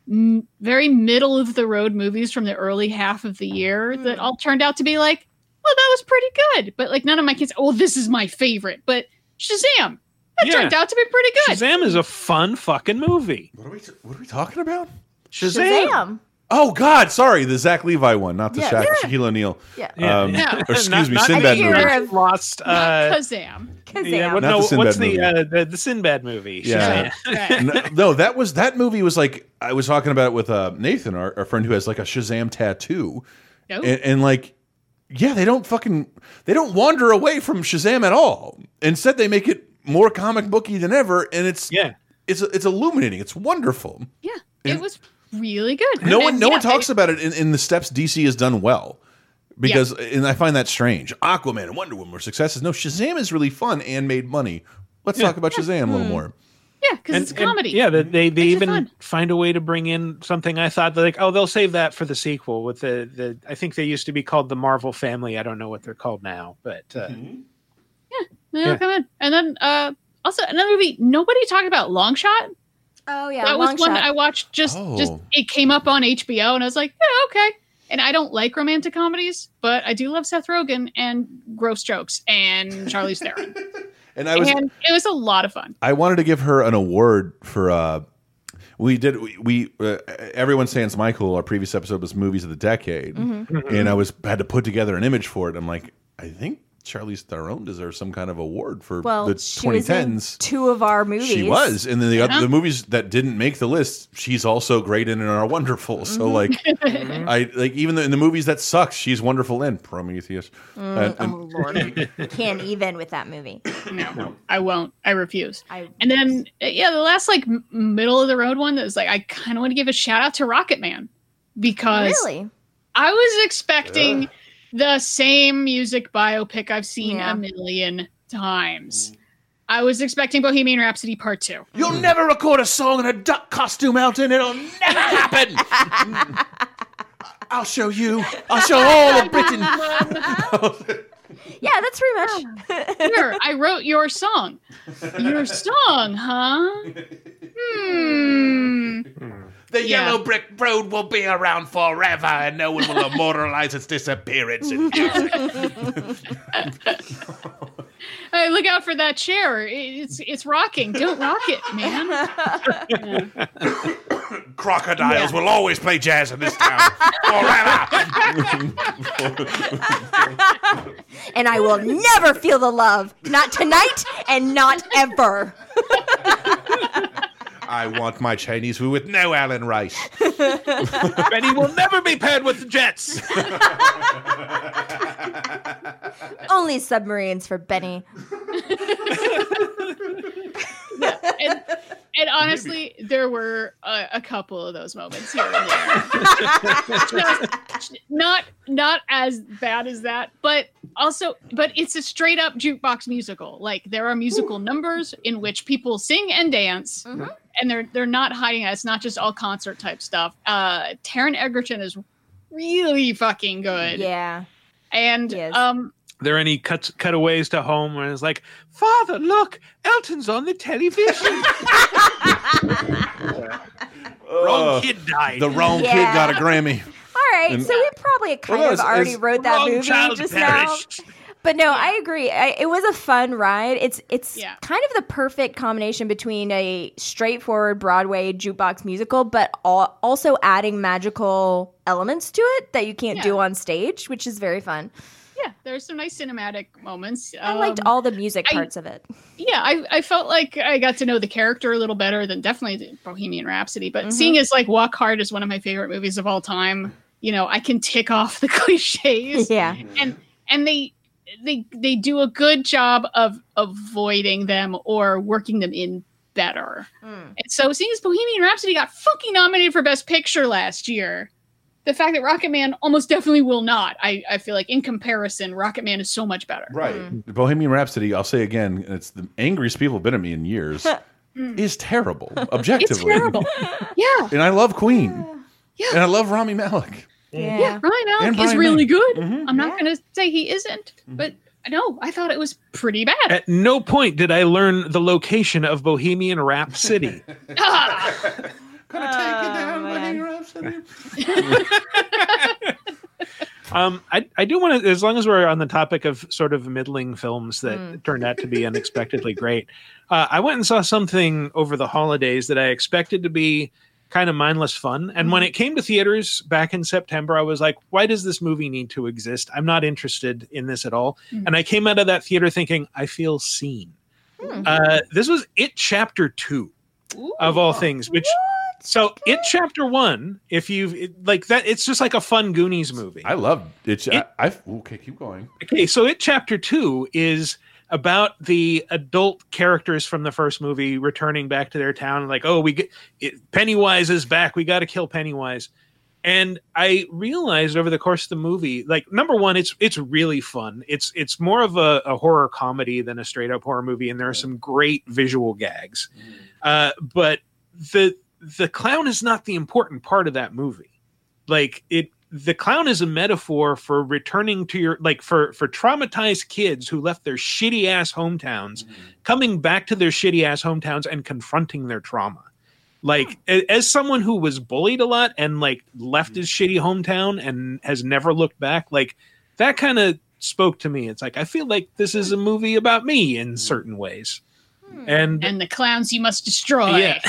m- very middle of the road movies from the early half of the year mm-hmm. that all turned out to be like well that was pretty good but like none of my kids oh this is my favorite but Shazam that Yeah. turned out to be pretty good Shazam is a fun fucking movie. What are we? What are we talking about? Shazam. Shazam. Oh God, sorry, the Zach Levi one, not the Yeah. Sha- Yeah. Shaquille O'Neal. Yeah. Um, Yeah. Or excuse Not- me, not- Sinbad movie. lost. Uh, Kazam Kazam. yeah, what, Not no, the what's Sinbad the, uh, the the Sinbad movie? Yeah. Shazam. Right. no, no, that was that movie was like I was talking about it with uh, Nathan, our, our friend who has like a Shazam tattoo, Oh. and, and like, yeah, they don't fucking they don't wander away from Shazam at all. Instead, they make it more comic booky than ever, and it's Yeah. it's it's illuminating. It's wonderful. yeah it was really good No one no yeah, one talks I- about it in, in the steps DC has done well. Because and I find that strange. Aquaman and Wonder Woman were successes. No, Shazam is really fun and made money. Let's talk about Shazam a little more. yeah because it's comedy yeah, they they, they Makes even find a way to bring in something I thought like, oh, they'll save that for the sequel with the the. I think they used to be called the Marvel Family. I don't know what they're called now, but uh, They'll Yeah. come in. And then uh also another movie nobody talked about Long Shot. Oh yeah, that was one shot. I watched just just Oh. it came up on HBO and I was like, yeah, okay. And I don't like romantic comedies, but I do love Seth Rogen and gross jokes and Charlize Theron. And I was and it was a lot of fun. I wanted to give her an award for uh we did we, we uh, everyone sans Michael. Our previous episode was movies of the decade, Mm-hmm. and I was had to put together an image for it. I'm like, I think Charlize Theron deserves some kind of award for Well, the she was in 2010s. two of our movies. She was, and then the other the movies that didn't make the list, she's also great in and are wonderful. So Mm-hmm. like, I like even in the movies that suck, she's wonderful in Prometheus. Mm, And- and- oh Lord, can't even with that movie. No, I won't. I refuse. I And then, yeah, the last like middle of the road one that was like, I kind of want to give a shout out to Rocketman because really, I was expecting the same music biopic I've seen Yeah. a million times. I was expecting Bohemian Rhapsody Part Two. You'll never record a song in a duck costume, Elton. It'll never happen. I'll show you. I'll show all of Britain. yeah, that's pretty much. Here, I wrote your song. Your song, huh? Hmm. The Yeah. yellow brick road will be around forever, and no one will immortalize its disappearance in music. Hey, look out for that chair. It's it's rocking. Don't rock it, man. Crocodiles will always play jazz in this town forever. and I will never feel the love, not tonight and not ever. I want my Chinese food with no Alan rice. Benny will never be paired with the Jets. Only submarines for Benny. and, and honestly, there were a, a couple of those moments here and there. Just not not as bad as that, but also, but it's a straight up jukebox musical. Like there are musical numbers in which people sing and dance, mm-hmm. And they're they're not hiding it. It's not just all concert type stuff. Uh, Taron Egerton is really fucking good, Yeah. and He is. um, there any cuts cutaways to home where it's like, Father, look, Elton's on the television. Wrong kid died. The wrong kid got a Grammy. All right, And- so we probably kind Well, of already wrote that movie child just perished. now. But no, I agree. I, it was a fun ride. It's it's Yeah. kind of the perfect combination between a straightforward Broadway jukebox musical, but al- also adding magical elements to it that you can't do on stage, which is very fun. yeah, there's some nice cinematic moments. I liked Um, all the music I- parts of it. yeah, I, I felt like I got to know the character a little better than definitely Bohemian Rhapsody. But Mhm. seeing as like Walk Hard is one of my favorite movies of all time, you know, I can tick off the cliches. Yeah. And and they they they do a good job of avoiding them or working them in better. Mm. And so seeing as Bohemian Rhapsody got fucking nominated for Best Picture last year, the fact that Rocketman almost definitely will not, I, I feel like in comparison, Rocketman is so much better. Right. Bohemian Rhapsody, I'll say again, it's the angriest people have been at me in years, is terrible, objectively. It's terrible. yeah. And I love Queen. Yeah. And I love Rami Malek. Yeah. Yeah, Ryan Alec And is really May. good. Mhm. I'm not going to say he isn't, but no, I thought it was pretty bad. At no point did I learn the location of Bohemian Rap City. Ah, Gonna take you down, man. Bohemian Rhapsody. Um, I, I do want to, as long as we're on the topic of sort of middling films that Mm. turned out to be unexpectedly great, uh, I went and saw something over the holidays that I expected to be kind of mindless fun. And when it came to theaters back in September, I was like, why does this movie need to exist? I'm not interested in this at all. Mm. And I came out of that theater thinking, I feel seen. Hmm. Uh, this was It Chapter 2 of all things, which. So it chapter one, if you've it- like that, it's just like a fun Goonies movie. I love it. It- I, I, okay, keep going. Okay, so it chapter two is about the adult characters from the first movie returning back to their town. Like, oh, we get it, Pennywise is back. We got to kill Pennywise. And I realized over the course of the movie, like number one, it's it's really fun. It's it's more of a, a horror comedy than a straight up horror movie, and there are some great visual gags. Uh, but the the clown is not the important part of that movie. Like it the clown is a metaphor for returning to your like for for traumatized kids who left their shitty ass hometowns mm-hmm. coming back to their shitty ass hometowns and confronting their trauma. Like a- as someone who was bullied a lot and like left his mm-hmm. shitty hometown and has never looked back like that kind of spoke to me. It's like i feel like this is a hmm. movie about me in mm-hmm. certain ways. Hmm. And and the clowns you must destroy. yeah,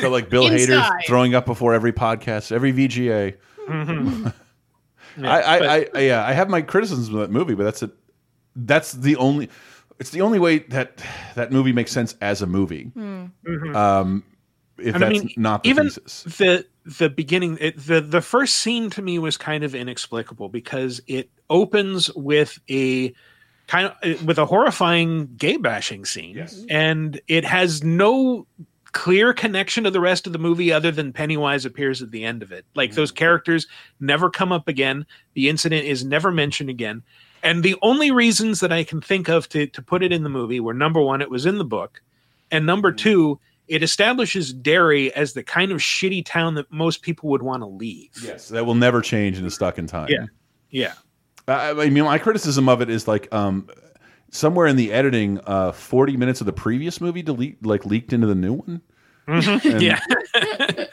So like Bill Hader throwing up before every podcast, every VGA. Mhm. Yeah, I, I, I, I, yeah, I have my criticisms of that movie, but that's it. That's the only. It's the only way that that movie makes sense as a movie. Mhm. Um, if And I that's mean, not the even thesis. the the beginning, it, the the first scene to me was kind of inexplicable because it opens with a kind of with a horrifying gay bashing scene, and it has no clear connection to the rest of the movie other than Pennywise appears at the end of it. Like those characters never come up again. The incident is never mentioned again. And the only reasons that I can think of to, to put it in the movie were number one, it was in the book, and number two, it establishes Derry as the kind of shitty town that most people would want to leave. Yes, that will never change in a stuck in time. Yeah. Yeah. I, I mean, my criticism of it is like um, somewhere in the editing, uh, forty minutes of the previous movie delete like leaked into the new one. Mhm. Yeah.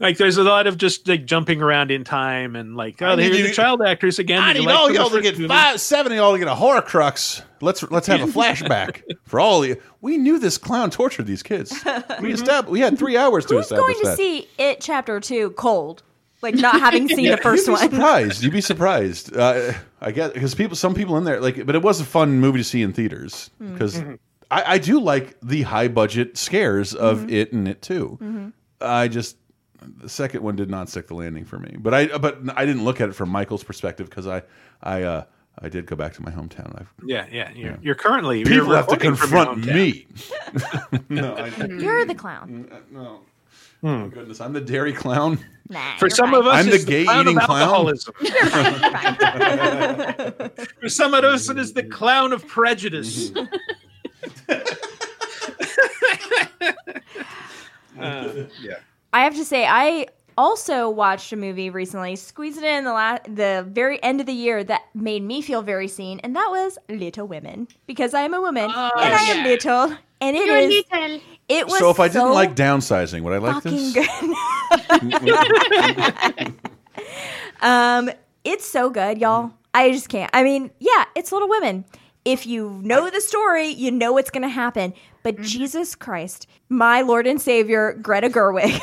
like there's a lot of just like jumping around in time and like, oh, here's the child actors again. I that you need liked all y'all to get movie. five, seven of y'all to get a horror crux. Let's let's have a flashback for all of you. We knew this clown tortured these kids. We established. We had three hours to Who's establish going to that. see it chapter two cold? Like not having seen the first You'd be one. surprised. You'd be surprised. Uh, I guess because people, some people in there like, but it was a fun movie to see in theaters because Mhm. I, I do like the high budget scares of Mhm. it and it too. Mhm. I just the second one did not stick the landing for me. But I but I didn't look at it from Michael's perspective because I I uh, I did go back to my hometown. I've, Yeah, yeah. You're, you're currently people you're have to recording from your confront me. no, I, You're the clown. no. Oh goodness, I'm the Derry clown. Nah, For some fine. of us, I'm the gay clown of eating clown. alcoholism. You're fine, you're fine. For some of us, it is the clown of prejudice. Uh, yeah. I have to say, I also watched a movie recently, squeezed it in the last, the very end of the year that made me feel very seen, and that was Little Women because I am a woman Oh, and I am little, and it You're is little. it was So if I didn't so like downsizing, would I like this? good. um, it's so good, y'all. I just can't. I mean, yeah, it's Little Women. If you know the story, you know what's going to happen. But mm-hmm. Jesus Christ, my Lord and Savior, Greta Gerwig.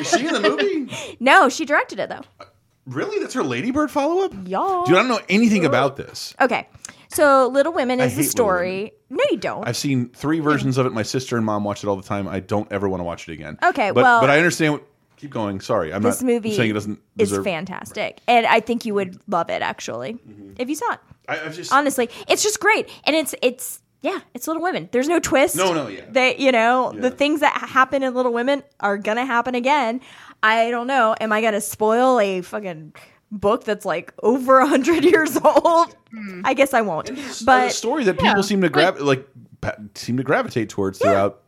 Is she in the movie? no, she directed it though. Uh, really? That's her Lady Bird follow up? Y'all. Dude, I don't know anything about this. Okay. So Little Women is the story. No, you don't. I've seen three versions of it. My sister and mom watch it all the time. I don't ever want to watch it again. Okay, but, well- but I understand. What, keep going. Sorry, I'm this not movie saying it doesn't is deserve. fantastic. And I think you would love it actually. Mm-hmm. If you saw it. I, I've just Honestly, it's just great. And it's it's yeah, it's Little Women. There's no twist. No, no, yeah. They, you know, the things that happen in Little Women are gonna happen again. I don't know. Am I gonna spoil a fucking book that's like over a hundred years old? Hmm. I guess I won't. a But story that people seem to grab like pa- seem to gravitate towards throughout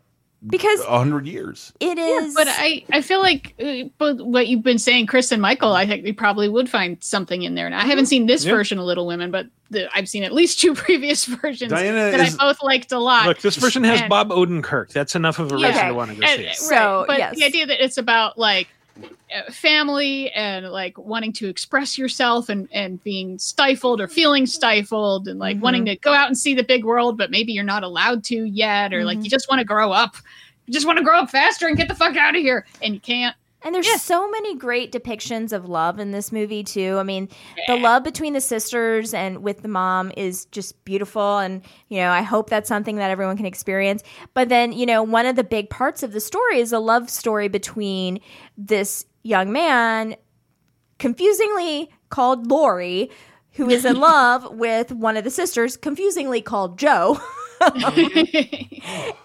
because a hundred years. it is. But I, I feel like uh, but what you've been saying, Chris and Michael, I think we probably would find something in there. And I haven't seen this Yeah. version of Little Women, but the, I've seen at least two previous versions Diana that is- I both liked a lot. Look, this version has And- Bob Odenkirk. That's enough of a Yeah. reason Okay. to want to go And- see it. right, So, but yes. the idea that it's about like family and like wanting to express yourself and and being stifled or feeling stifled and like Mhm. wanting to go out and see the big world but maybe you're not allowed to yet or like Mhm. you just want to grow up you just want to grow up faster and get the fuck out of here and you can't And there's Yeah. so many great depictions of love in this movie too. I mean, the love between the sisters and with the mom is just beautiful and you know, I hope that's something that everyone can experience. But then, you know, one of the big parts of the story is a love story between this young man confusingly called Laurie who is in love with one of the sisters confusingly called Jo.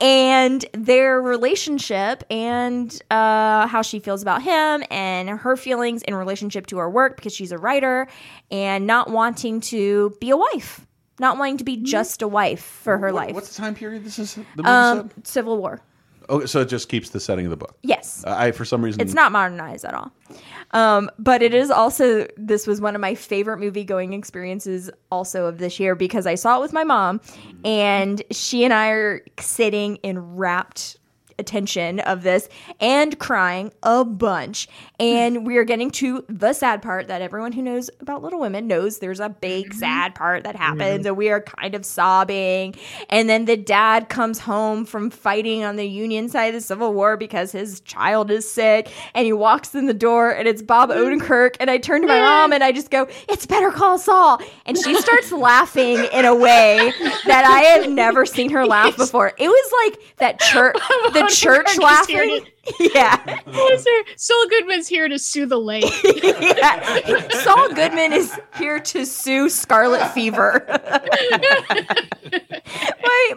and their relationship and uh, how she feels about him and her feelings in relationship to her work because she's a writer and not wanting to be a wife, not wanting to be just a wife for her What- life. What's the time period this is? The movie um? Civil War. Oh, so it just keeps the setting of the book. Yes. I for some reason It's not modernized at all. Um, but it is also, this was one of my favorite movie going experiences also of this year because I saw it with my mom and she and I are sitting in rapt attention of this and crying a bunch. And we are getting to the sad part that everyone who knows about Little Women knows there's a big mm-hmm. sad part that happens, mm-hmm. and we are kind of sobbing. And then the dad comes home from fighting on the Union side of the Civil War because his child is sick, and he walks in the door, and it's Bob mm-hmm. Odenkirk. And I turn to my mom and I just go, "It's Better Call Saul," and she starts laughing in a way that I have never seen her laugh before. It was like that church, the church is laughing. here Yeah. What is there? Saul Goodman's here to sue the lake. yeah. Saul Goodman is here to sue Scarlet Fever. my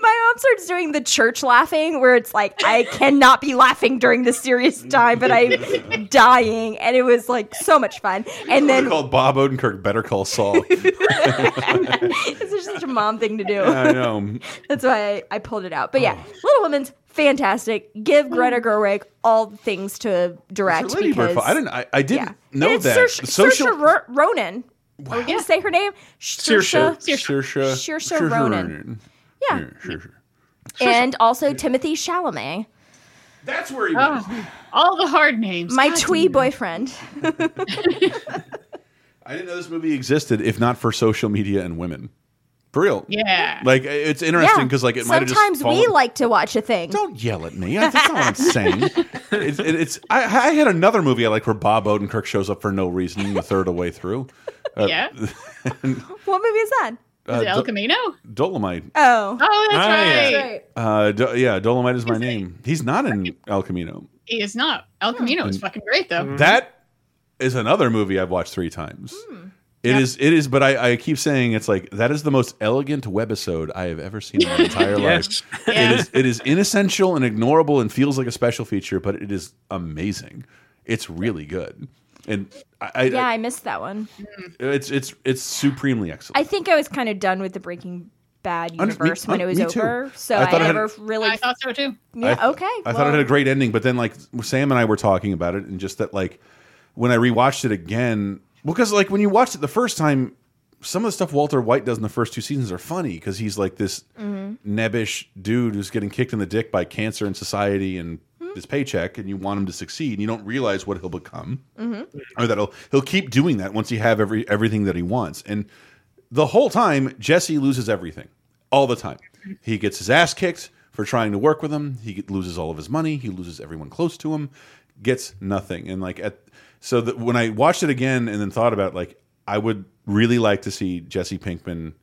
my mom starts doing the church laughing where it's like I cannot be laughing during this serious time, but I'm dying, and it was like so much fun. And Then then called Bob Odenkirk. Better call Saul. it's just such a mom thing to do. I know. That's why I, I pulled it out. But yeah, oh. Little Women's fantastic. Give Greta Gerwig all things to direct Sir Lady Bird. because I didn't. I, I didn't yeah. know And that. Saoirse- The social. Saoirse Ro- Ronan. Are we gonna say her name? Saoirse. Saoirse. Saoirse Ronan. Yeah. Yeah, Saoirse. And also Timothy Chalamet, That's where he oh, was. Oh, all the hard names. my God twee boyfriend. I didn't know this movie existed if not for social media and women. For real. Yeah. Like it's interesting Yeah. because like it might have just Sometimes we like to watch a thing. Don't yell at me. That's not what I'm saying. It's, it- it's I, I had another movie I like where Bob Odenkirk shows up for no reason the third of the way through. Uh, yeah. What movie is that? Is it El Do- Camino? Dolemite. Oh, Oh, that's Ah, right. yeah. right. Uh, Do- yeah, Dolemite is my name. He's not in El Camino. He is not. El Camino is fucking great though. That is another movie I've watched three times. It is. It is. But I, I keep saying it's like that is the most elegant webisode I have ever seen in my entire Yes. life. Yeah. It is. It is inessential and ignorable and feels like a special feature, but it is amazing. It's really good, and I, I, Yeah, I missed that one. Mm. it's it's it's supremely excellent. I think I was kind of done with the Breaking Bad Under- me- universe when it was me too. over. So I I, thought it had- never really. I thought so too. yeah, I- okay. I thought it had a great ending, but then like Sam and I were talking about it, and just that like when I rewatched it again, because like when you watched it the first time, some of the stuff Walter White does in the first two seasons are funny because he's like this mm-hmm. nebbish dude who's getting kicked in the dick by cancer and society and hmm? his paycheck, and you want him to succeed, and you don't realize what he'll become, mm-hmm. or that he'll he'll keep doing that once he have every everything that he wants, and the whole time Jesse loses everything all the time. He gets his ass kicked for trying to work with him. He loses all of his money. He loses everyone close to him. Gets nothing. And like at so that when I watched it again and then thought about it, like I would really like to see Jesse Pinkman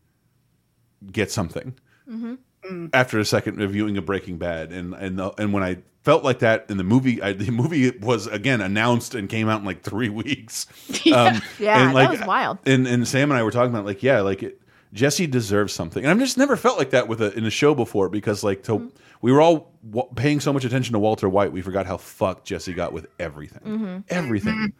get something after a second reviewing of Breaking Bad. And and the, and when I felt like that in the movie, I, the movie was again announced and came out in like three weeks. Um, Yeah, and, that was wild. And and Sam and I were talking about like yeah, like it, Jesse deserves something, and I've just never felt like that with a in a show before because like to, Mm-hmm. we were all w paying so much attention to Walter White, we forgot how fucked Jesse got with everything, Mm-hmm. everything.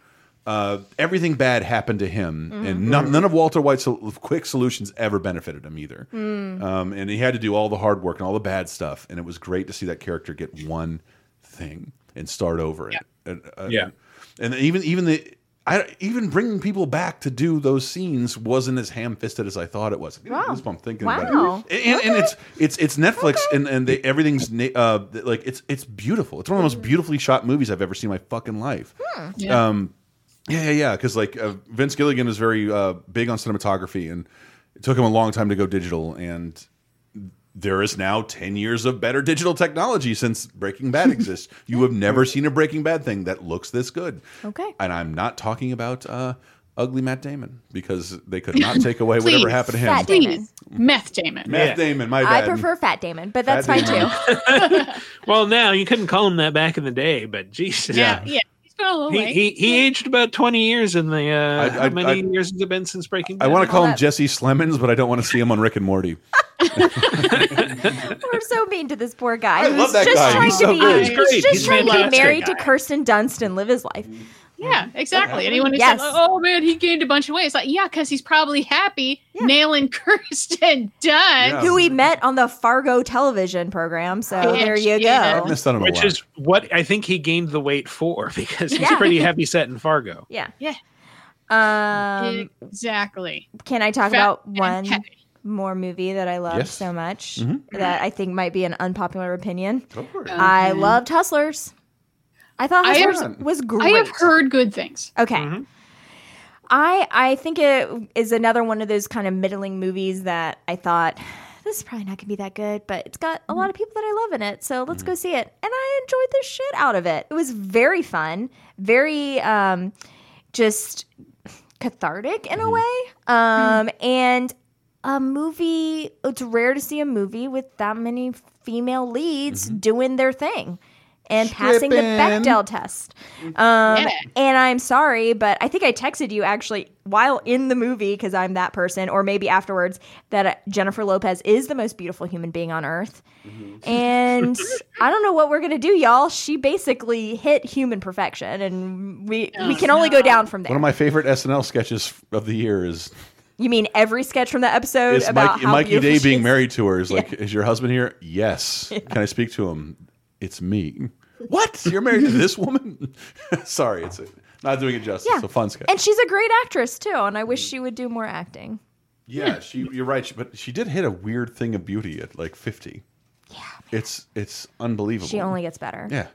Uh, everything bad happened to him, Mm-hmm. and none, none of Walter White's quick solutions ever benefited him either. Mm. Um, and he had to do all the hard work and all the bad stuff, and it was great to see that character get one thing and start over it. And, uh, Yeah. and even even the I even bringing people back to do those scenes wasn't as ham fisted as I thought it was. I get Wow. goosebumps thinking Wow. about it. And, and it's it's it's Netflix and and they, everything's na- uh like it's it's beautiful. It's one of the most beautifully shot movies I've ever seen in my fucking life. Yeah. Um, yeah, yeah, yeah. Because like uh, Vince Gilligan is very uh, big on cinematography, and it took him a long time to go digital. And there is now ten years of better digital technology since Breaking Bad exists. you have never seen a Breaking Bad thing that looks this good. Okay. And I'm not talking about uh, ugly Matt Damon because they could not take away whatever happened to him. Fat Damon. Please, Meth Damon. Matt Yeah. Damon, my I prefer Fat Damon, but that's Fat fine Damon. too. Well, now you couldn't call him that back in the day, but Jesus. Yeah, yeah. He's gone a little He, he he aged about twenty years in the. Uh, I- how many I- years has it been since Breaking Bad? I want to call him Jesse Slemons, but I don't want to see him on Rick and Morty. We're so mean to this poor guy. I who's love that just guy. trying He's to so be, good. He's, He's just He's trying to be fantastic married to. Kirsten Dunst and live his life. Yeah, exactly. Anyone who Yes. says, "Oh man, he gained a bunch of weight," it's like, yeah, because he's probably happy nailing Kirsten Dunst. Yeah. Who we met on the Fargo television program. So Yeah, there you yeah. go. Missed out on a Which is what I think he gained the weight for because he's Yeah. pretty heavy set in Fargo. Yeah. Yeah. Um, exactly. can I talk Fat about one heavy. more movie that I love Yes. so much Mhm. that I think might be an unpopular opinion. Go for it. I loved Hustlers. I thought I have- Hustlers was I great. have heard good things. Okay. Mm-hmm. I I think it is another one of those kind of middling movies that I thought this is probably not gonna be that good, but it's got a mm-hmm. lot of people that I love in it, so let's mm-hmm. go see it. And I enjoyed the shit out of it. It was very fun, very um, just cathartic in a way, um, hmm. and a movie. It's rare to see a movie with that many female leads doing their thing and passing the Stripping. Bechdel test. Um, And I'm sorry, but I think I texted you actually while in the movie because I'm that person, or maybe afterwards, that uh, Jennifer Lopez is the most beautiful human being on earth. And I don't know what we're gonna do, y'all. She basically hit human perfection, and we we can only go down from there. One of my favorite SNL sketches of the year is You mean every sketch from the episode is about Mike, how Mikey Day being married to her is like, is your husband here? Yes. Can I speak to him? It's me. What? You're married to this woman? Sorry, it's a, not doing it justice. Yeah. It's a fun sketch. And she's a great actress too, and I wish she would do more acting. yeah, she. You're right, she, but she did hit a weird thing of beauty at like 50. Yeah, it's it's unbelievable. She only gets better. yeah.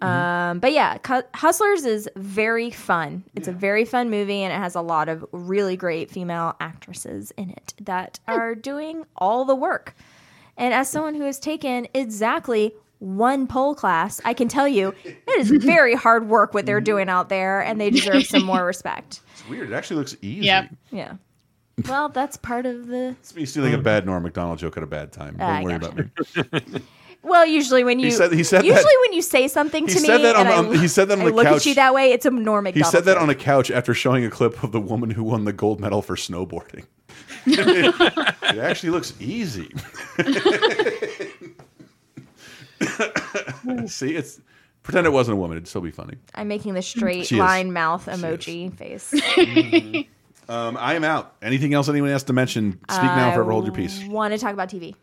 Um, but yeah, Hustlers is very fun. It's a very fun movie, and it has a lot of really great female actresses in it that are doing all the work. And as someone who has taken exactly one pole class, I can tell you it is very hard work what they're doing out there, and they deserve some more respect. It's weird. It actually looks easy. Yep. Yeah. Well, that's part of the. It's me stealing a bad Norm Macdonald joke at a bad time. Don't I worry gotcha. about me. Well, usually when you said- he said usually that- when you say something he to said me, that on- and I, on- he said that on I the look couch. at you that way. It's a Norm He said that joke. on a couch after showing a clip of the woman who won the gold medal for snowboarding. it actually looks easy. See, it's pretend it wasn't a woman; it'd still be funny. I'm making the straight She is. line mouth emoji face. Um, I am out. Anything else anyone has to mention? Speak now, forever hold your peace. Want to talk about TV?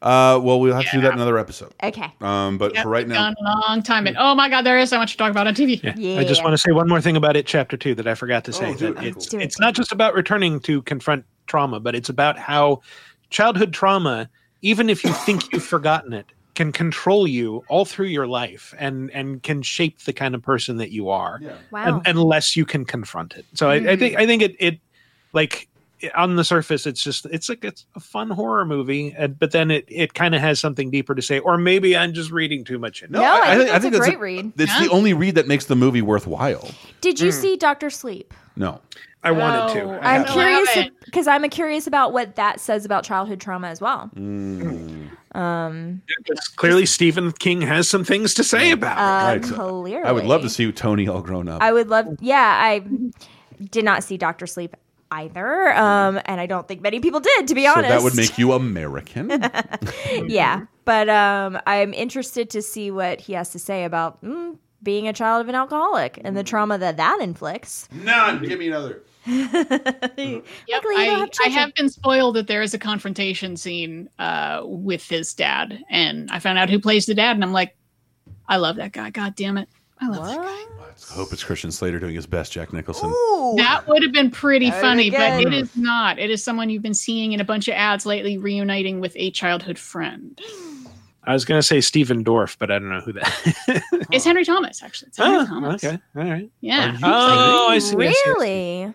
Uh, well, we'll have to do that in another episode. Okay. Um, but Yep, for right now, gone a long time. And oh my god, there is so much to talk about on TV. Yeah. I just want to say one more thing about it, chapter two, that I forgot to say. Oh, do that it. it's Do it. it's not just about returning to confront trauma, but it's about how childhood trauma, even if you think you've forgotten it, can control you all through your life and and can shape the kind of person that you are, Wow. un- unless you can confront it. So I, I mm-hmm. think I think it it like on the surface it's just it's like it's a fun horror movie and, but then it it kind of has something deeper to say or maybe i'm just reading too much into No, it I think that's a great a- read. It's Yeah. the only read that makes the movie worthwhile. Did you see Doctor Sleep? No, i wanted to Oh, I I I'm curious because I'm curious about what that says about childhood trauma as well. Mm. Um, Because clearly stephen king has some things to say about it uh, Right, clearly, I would love to see Tony all grown up. I would love. Yeah, I did not see Doctor Sleep either, um, and I don't think many people did. To be so honest, that would make you American. yeah. But um, I'm interested to see what he has to say about mm, being a child of an alcoholic and the trauma that that inflicts. None. Give me another. Yep, Luckily, I, have I have been spoiled that there is a confrontation scene uh, with his dad, and I found out who plays the dad, and I'm like, I love that guy. God damn it, I love that guy. Let's hope it's Christian Slater doing his best, Jack Nicholson. Ooh. That would have been pretty That funny, but been it good. is not. It is someone you've been seeing in a bunch of ads lately, reuniting with a childhood friend. i was going to say stephen dorff but i don't know who that It's Henry Thomas, actually. It's Henry oh, Thomas. okay all right Yeah. oh i see I see, I see.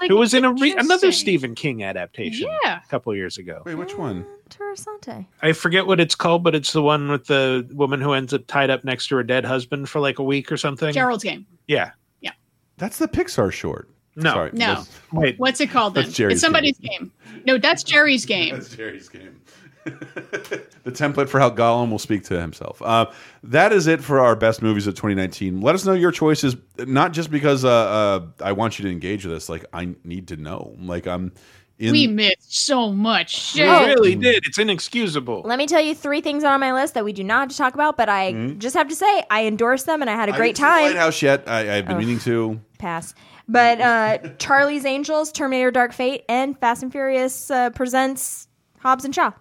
Really? Like, who was in a re- another stephen king adaptation Yeah. a couple years ago Wait, which one? Mm, Interessante. i forget what it's called but it's the one with the woman who ends up tied up next to her dead husband for like a week or something Gerald's Game. yeah Yeah. That's the Pixar short. No. Sorry, No. wait What's it called then? That's Jerry's it's somebody's game. No, that's Jerry's game. That's Jerry's game. the template for how Gollum will speak to himself. Uh, that is it for our best movies of 2019. Let us know your choices, not just because uh, uh, I want you to engage with us. Like I need to know. Like I'm in. we missed so much shit. we really did it's inexcusable Let me tell you three things on my list that we do not have to talk about, but I just have to say I endorse them and I had a I great didn't see time. Lighthouse yet? I, I've been meaning to. Pass. But uh, Charlie's Angels, Terminator Dark Fate, and Fast and Furious uh, presents Hobbs and Shaw.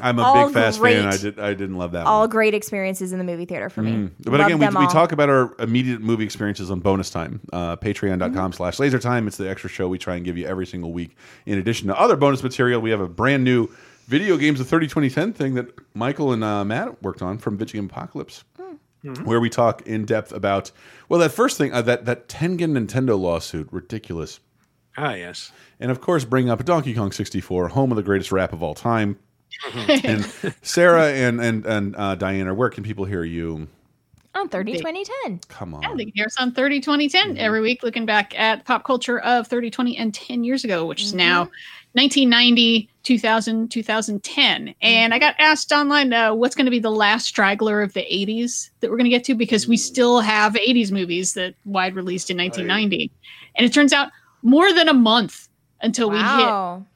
I'm a All big Fast great. fan. I did. I didn't love that All one. great experiences in the movie theater for me. Mm. But Loved again, we, we talk about our immediate movie experiences on bonus time. Uh, Patreon.com Mm-hmm. slash laser time. It's the extra show we try and give you every single week. In addition to other bonus material, we have a brand new video games of 30 2010 thing that Michael and uh, Matt worked on from Video Game Apocalypse. Hmm. Where we talk in depth about well that first thing uh, that that Tengen Nintendo lawsuit ridiculous Ah, yes. and of course bring up Donkey Kong 64 home of the greatest rap of all time and Sarah and and and uh, Diana where can people hear you? On 30 2010. come on Yeah, they can hear us on 30 2010 every week, looking back at pop culture of 30 20 and 10 years ago, which is now 1990, 2000, 2010. And I got asked online uh, what's going to be the last straggler of the 80s that we're going to get to? Because we still have 80s movies that wide released in 1990. And it turns out more than a month until we hit Wow.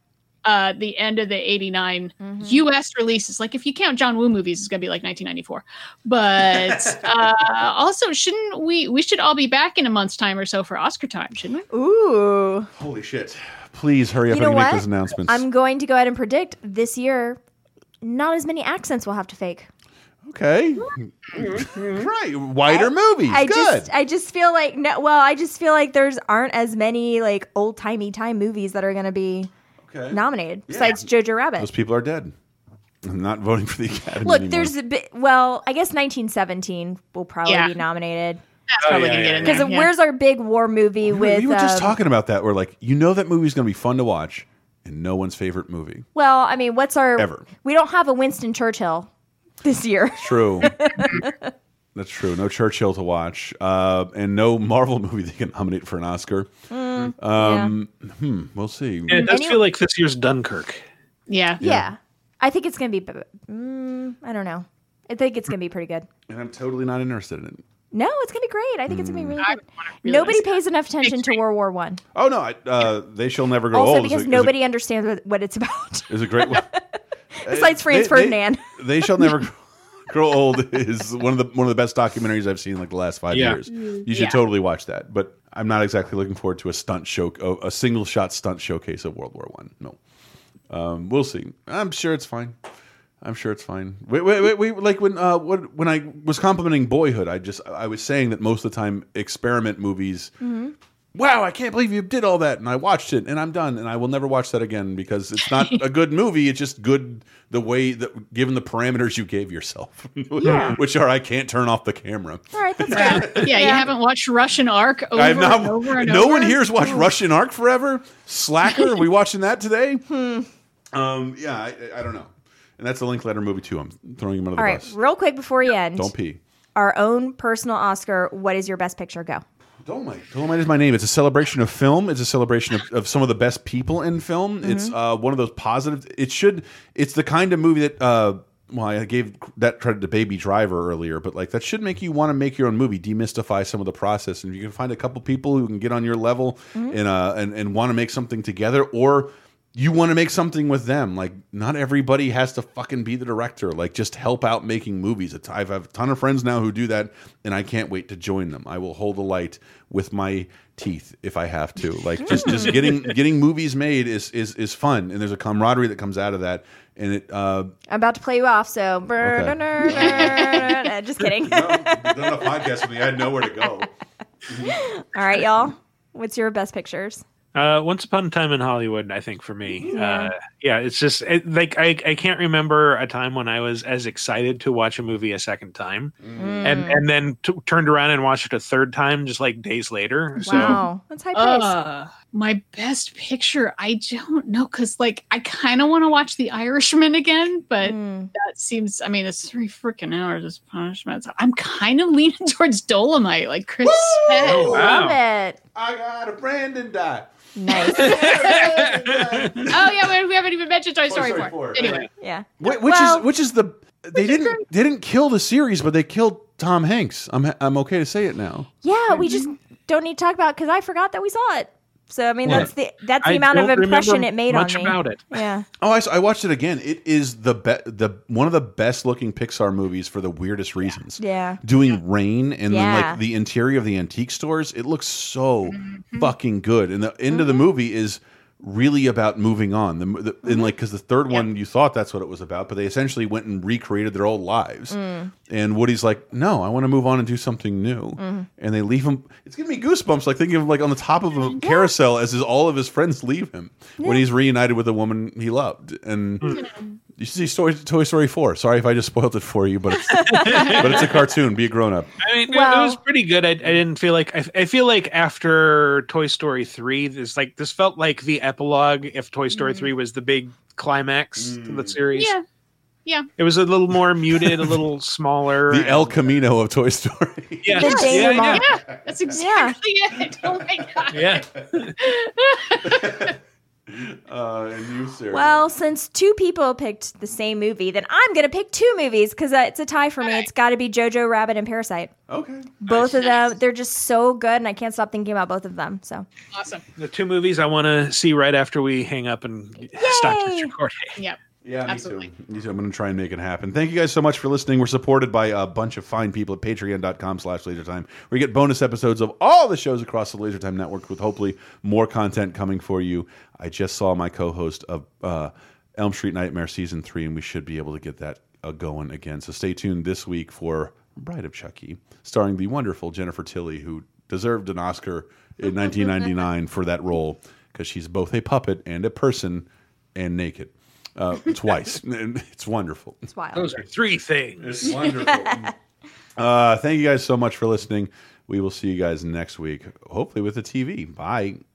Uh, the end of the 89 Mm-hmm. US releases. Like, if you count John Woo movies, it's going to be like 1994. But uh, also, shouldn't we? We should all be back in a month's time or so for Oscar time, shouldn't we? Ooh. holy shit please hurry up You and make what? those announcements I'm going to go ahead and predict this year not as many accents we'll have to fake. okay right wider movies I good just I just feel like no well, I just feel like there's aren't as many like old timey time movies that are gonna be okay nominated besides Jojo Rabbit. those people are dead I'm not voting for the Academy Look, anymore. there's a bit well, I guess 1917 will probably Yeah. be nominated. That's Oh, probably yeah, going to get in Because there. yeah. where's our big war movie we, with we were just um, talking about that We're like you know that movie's gonna be fun to watch and no one's favorite movie Well, I mean, what's our Ever. We don't have a Winston Churchill this year. True. That's true. No Churchill to watch, uh, and no Marvel movie they can nominate for an Oscar. Mm, Um, hmm, we'll see. Yeah, it does Any- feel like this year's Dunkirk. yeah. yeah. I think it's gonna be. Mm, I don't know. I think it's gonna be pretty good. And I'm totally not interested in it. No, it's gonna be great. I think it's gonna be really good. really Nobody see pays enough attention to World War One. Oh no, I, uh, they shall never grow Also, old. is because a- is a- nobody understands what, what it's about. is a great one. Besides Franz They- they- Ferdinand. They, shall never grow old is one of the one of the best documentaries I've seen in like the last five Yeah. years. You should Yeah. totally watch that. But I'm not exactly looking forward to a stunt show, a single shot stunt showcase of World War One. No, um, we'll see. I'm sure it's fine. I'm sure it's fine. We, we, we, we- like when uh, what, when I was complimenting Boyhood, I just I was saying that most of the time experiment movies. Wow, I can't believe you did all that, and I watched it, and I'm done, and I will never watch that again because it's not a good movie. It's just good the way that given the parameters you gave yourself, which are I can't turn off the camera. All right, that's fair. Yeah, you haven't watched Russian Ark over I've not. and over and no over. one here's watched Russian Ark forever. Slacker, are we watching that today? Hmm. Um, yeah, I, I don't know. And that's the Linklater movie too. I'm throwing him under the All right, bus. real quick before you end, Don't pee. our own personal Oscar. What is your best picture? Go. Dolemite. Dolemite is my name. It's a celebration of film. It's a celebration of, of some of the best people in film. It's Mm-hmm. uh, one of those positive. It should. It's the kind of movie that. Uh, well, I gave that credit to Baby Driver earlier, but like that should make you want to make your own movie, demystify some of the process, and if you can find a couple people who can get on your level Mm-hmm. and uh and, and want to make something together, or you want to make something with them. Like not everybody has to fucking be the director. Like just help out making movies. It's, I've have a ton of friends now who do that, and I can't wait to join them. I will hold the light with my teeth if I have to. Like just just getting getting movies made is is is fun, and there's a camaraderie that comes out of that. And it uh, I'm about to play you off, so just kidding. no, done a podcast with me. I had nowhere to go. All right, y'all. What's your best pictures? Uh, Once Upon a Time in Hollywood, I think for me, Yeah. uh, yeah, it's just it, like I, I can't remember a time when I was as excited to watch a movie a second time, and and then t- turned around and watched it a third time just like days later. So Wow, that's high praise. Uh, my best picture, I don't know, because like I kind of want to watch The Irishman again, but Mm. that seems. I mean, it's three freaking hours of punishment. So I'm kind of leaning towards Dolemite, like Chris said. Oh, wow. Love it. I got a Brandon die. Nice. Oh yeah, we, we haven't even mentioned Toy Story, Story 4. 4, Anyway, yeah. Wh- which Well- is which is the they didn't they didn't kill the series, but they killed Tom Hanks. I'm I'm okay to say it now. Yeah, we just don't need to talk about because I forgot that we saw it. So I mean, Yeah. that's the that's the I amount of impression it made much on me. about it. Yeah. Oh, I, I, watched it again. It is the be the one of the best looking Pixar movies for the weirdest reasons. Yeah. Doing rain and then like the interior of the antique stores, it looks so Mm-hmm. fucking good. And the end of the movie is really about moving on. The, the and mm-hmm. like because the third one you thought that's what it was about, but they essentially went and recreated their old lives. Mm. And Woody's like, no, I want to move on and do something new. Mm-hmm. And they leave him. It's giving me goosebumps, like thinking of like on the top of a carousel as his, all of his friends leave him when he's reunited with a woman he loved. And you should see Toy, Toy Story four. Sorry if I just spoiled it for you, but it's, but it's a cartoon. Be a grown up. I mean, it- it was pretty good. I, I didn't feel like I, I feel like after Toy Story three, this like this felt like the epilogue. If Toy Story three mm. was the big climax to the mm. series, Yeah. Yeah. it was a little more muted, a little smaller. The El Camino of Toy Story. yeah, The yeah, yeah, Yeah. That's exactly it. Oh my god. yeah. Uh, and you, Sarah. Well, since two people picked the same movie, then I'm going to pick two movies because uh, it's a tie for me. It's got to be Jojo Rabbit and Parasite. okay. Both of them, they're just so good, and I can't stop thinking about both of them. So, Awesome. The two movies I want to see right after we hang up and stop this recording. Yep. Yeah, Absolutely. me too. Me too. I'm going to try and make it happen. Thank you guys so much for listening. We're supported by a bunch of fine people at patreon.com slash lasertime, where you get bonus episodes of all the shows across the Lasertime Network with hopefully more content coming for you. I just saw my co-host of uh, Elm Street Nightmare Season 3, and we should be able to get that uh, going again. So stay tuned this week for Bride of Chucky, starring the wonderful Jennifer Tilly, who deserved an Oscar in 1999 for that role, because she's both a puppet and a person and naked uh, twice. And it's wonderful. it's wild. Those are three things. It's wonderful. uh, thank you guys so much for listening. We will see you guys next week, hopefully with a TV. Bye.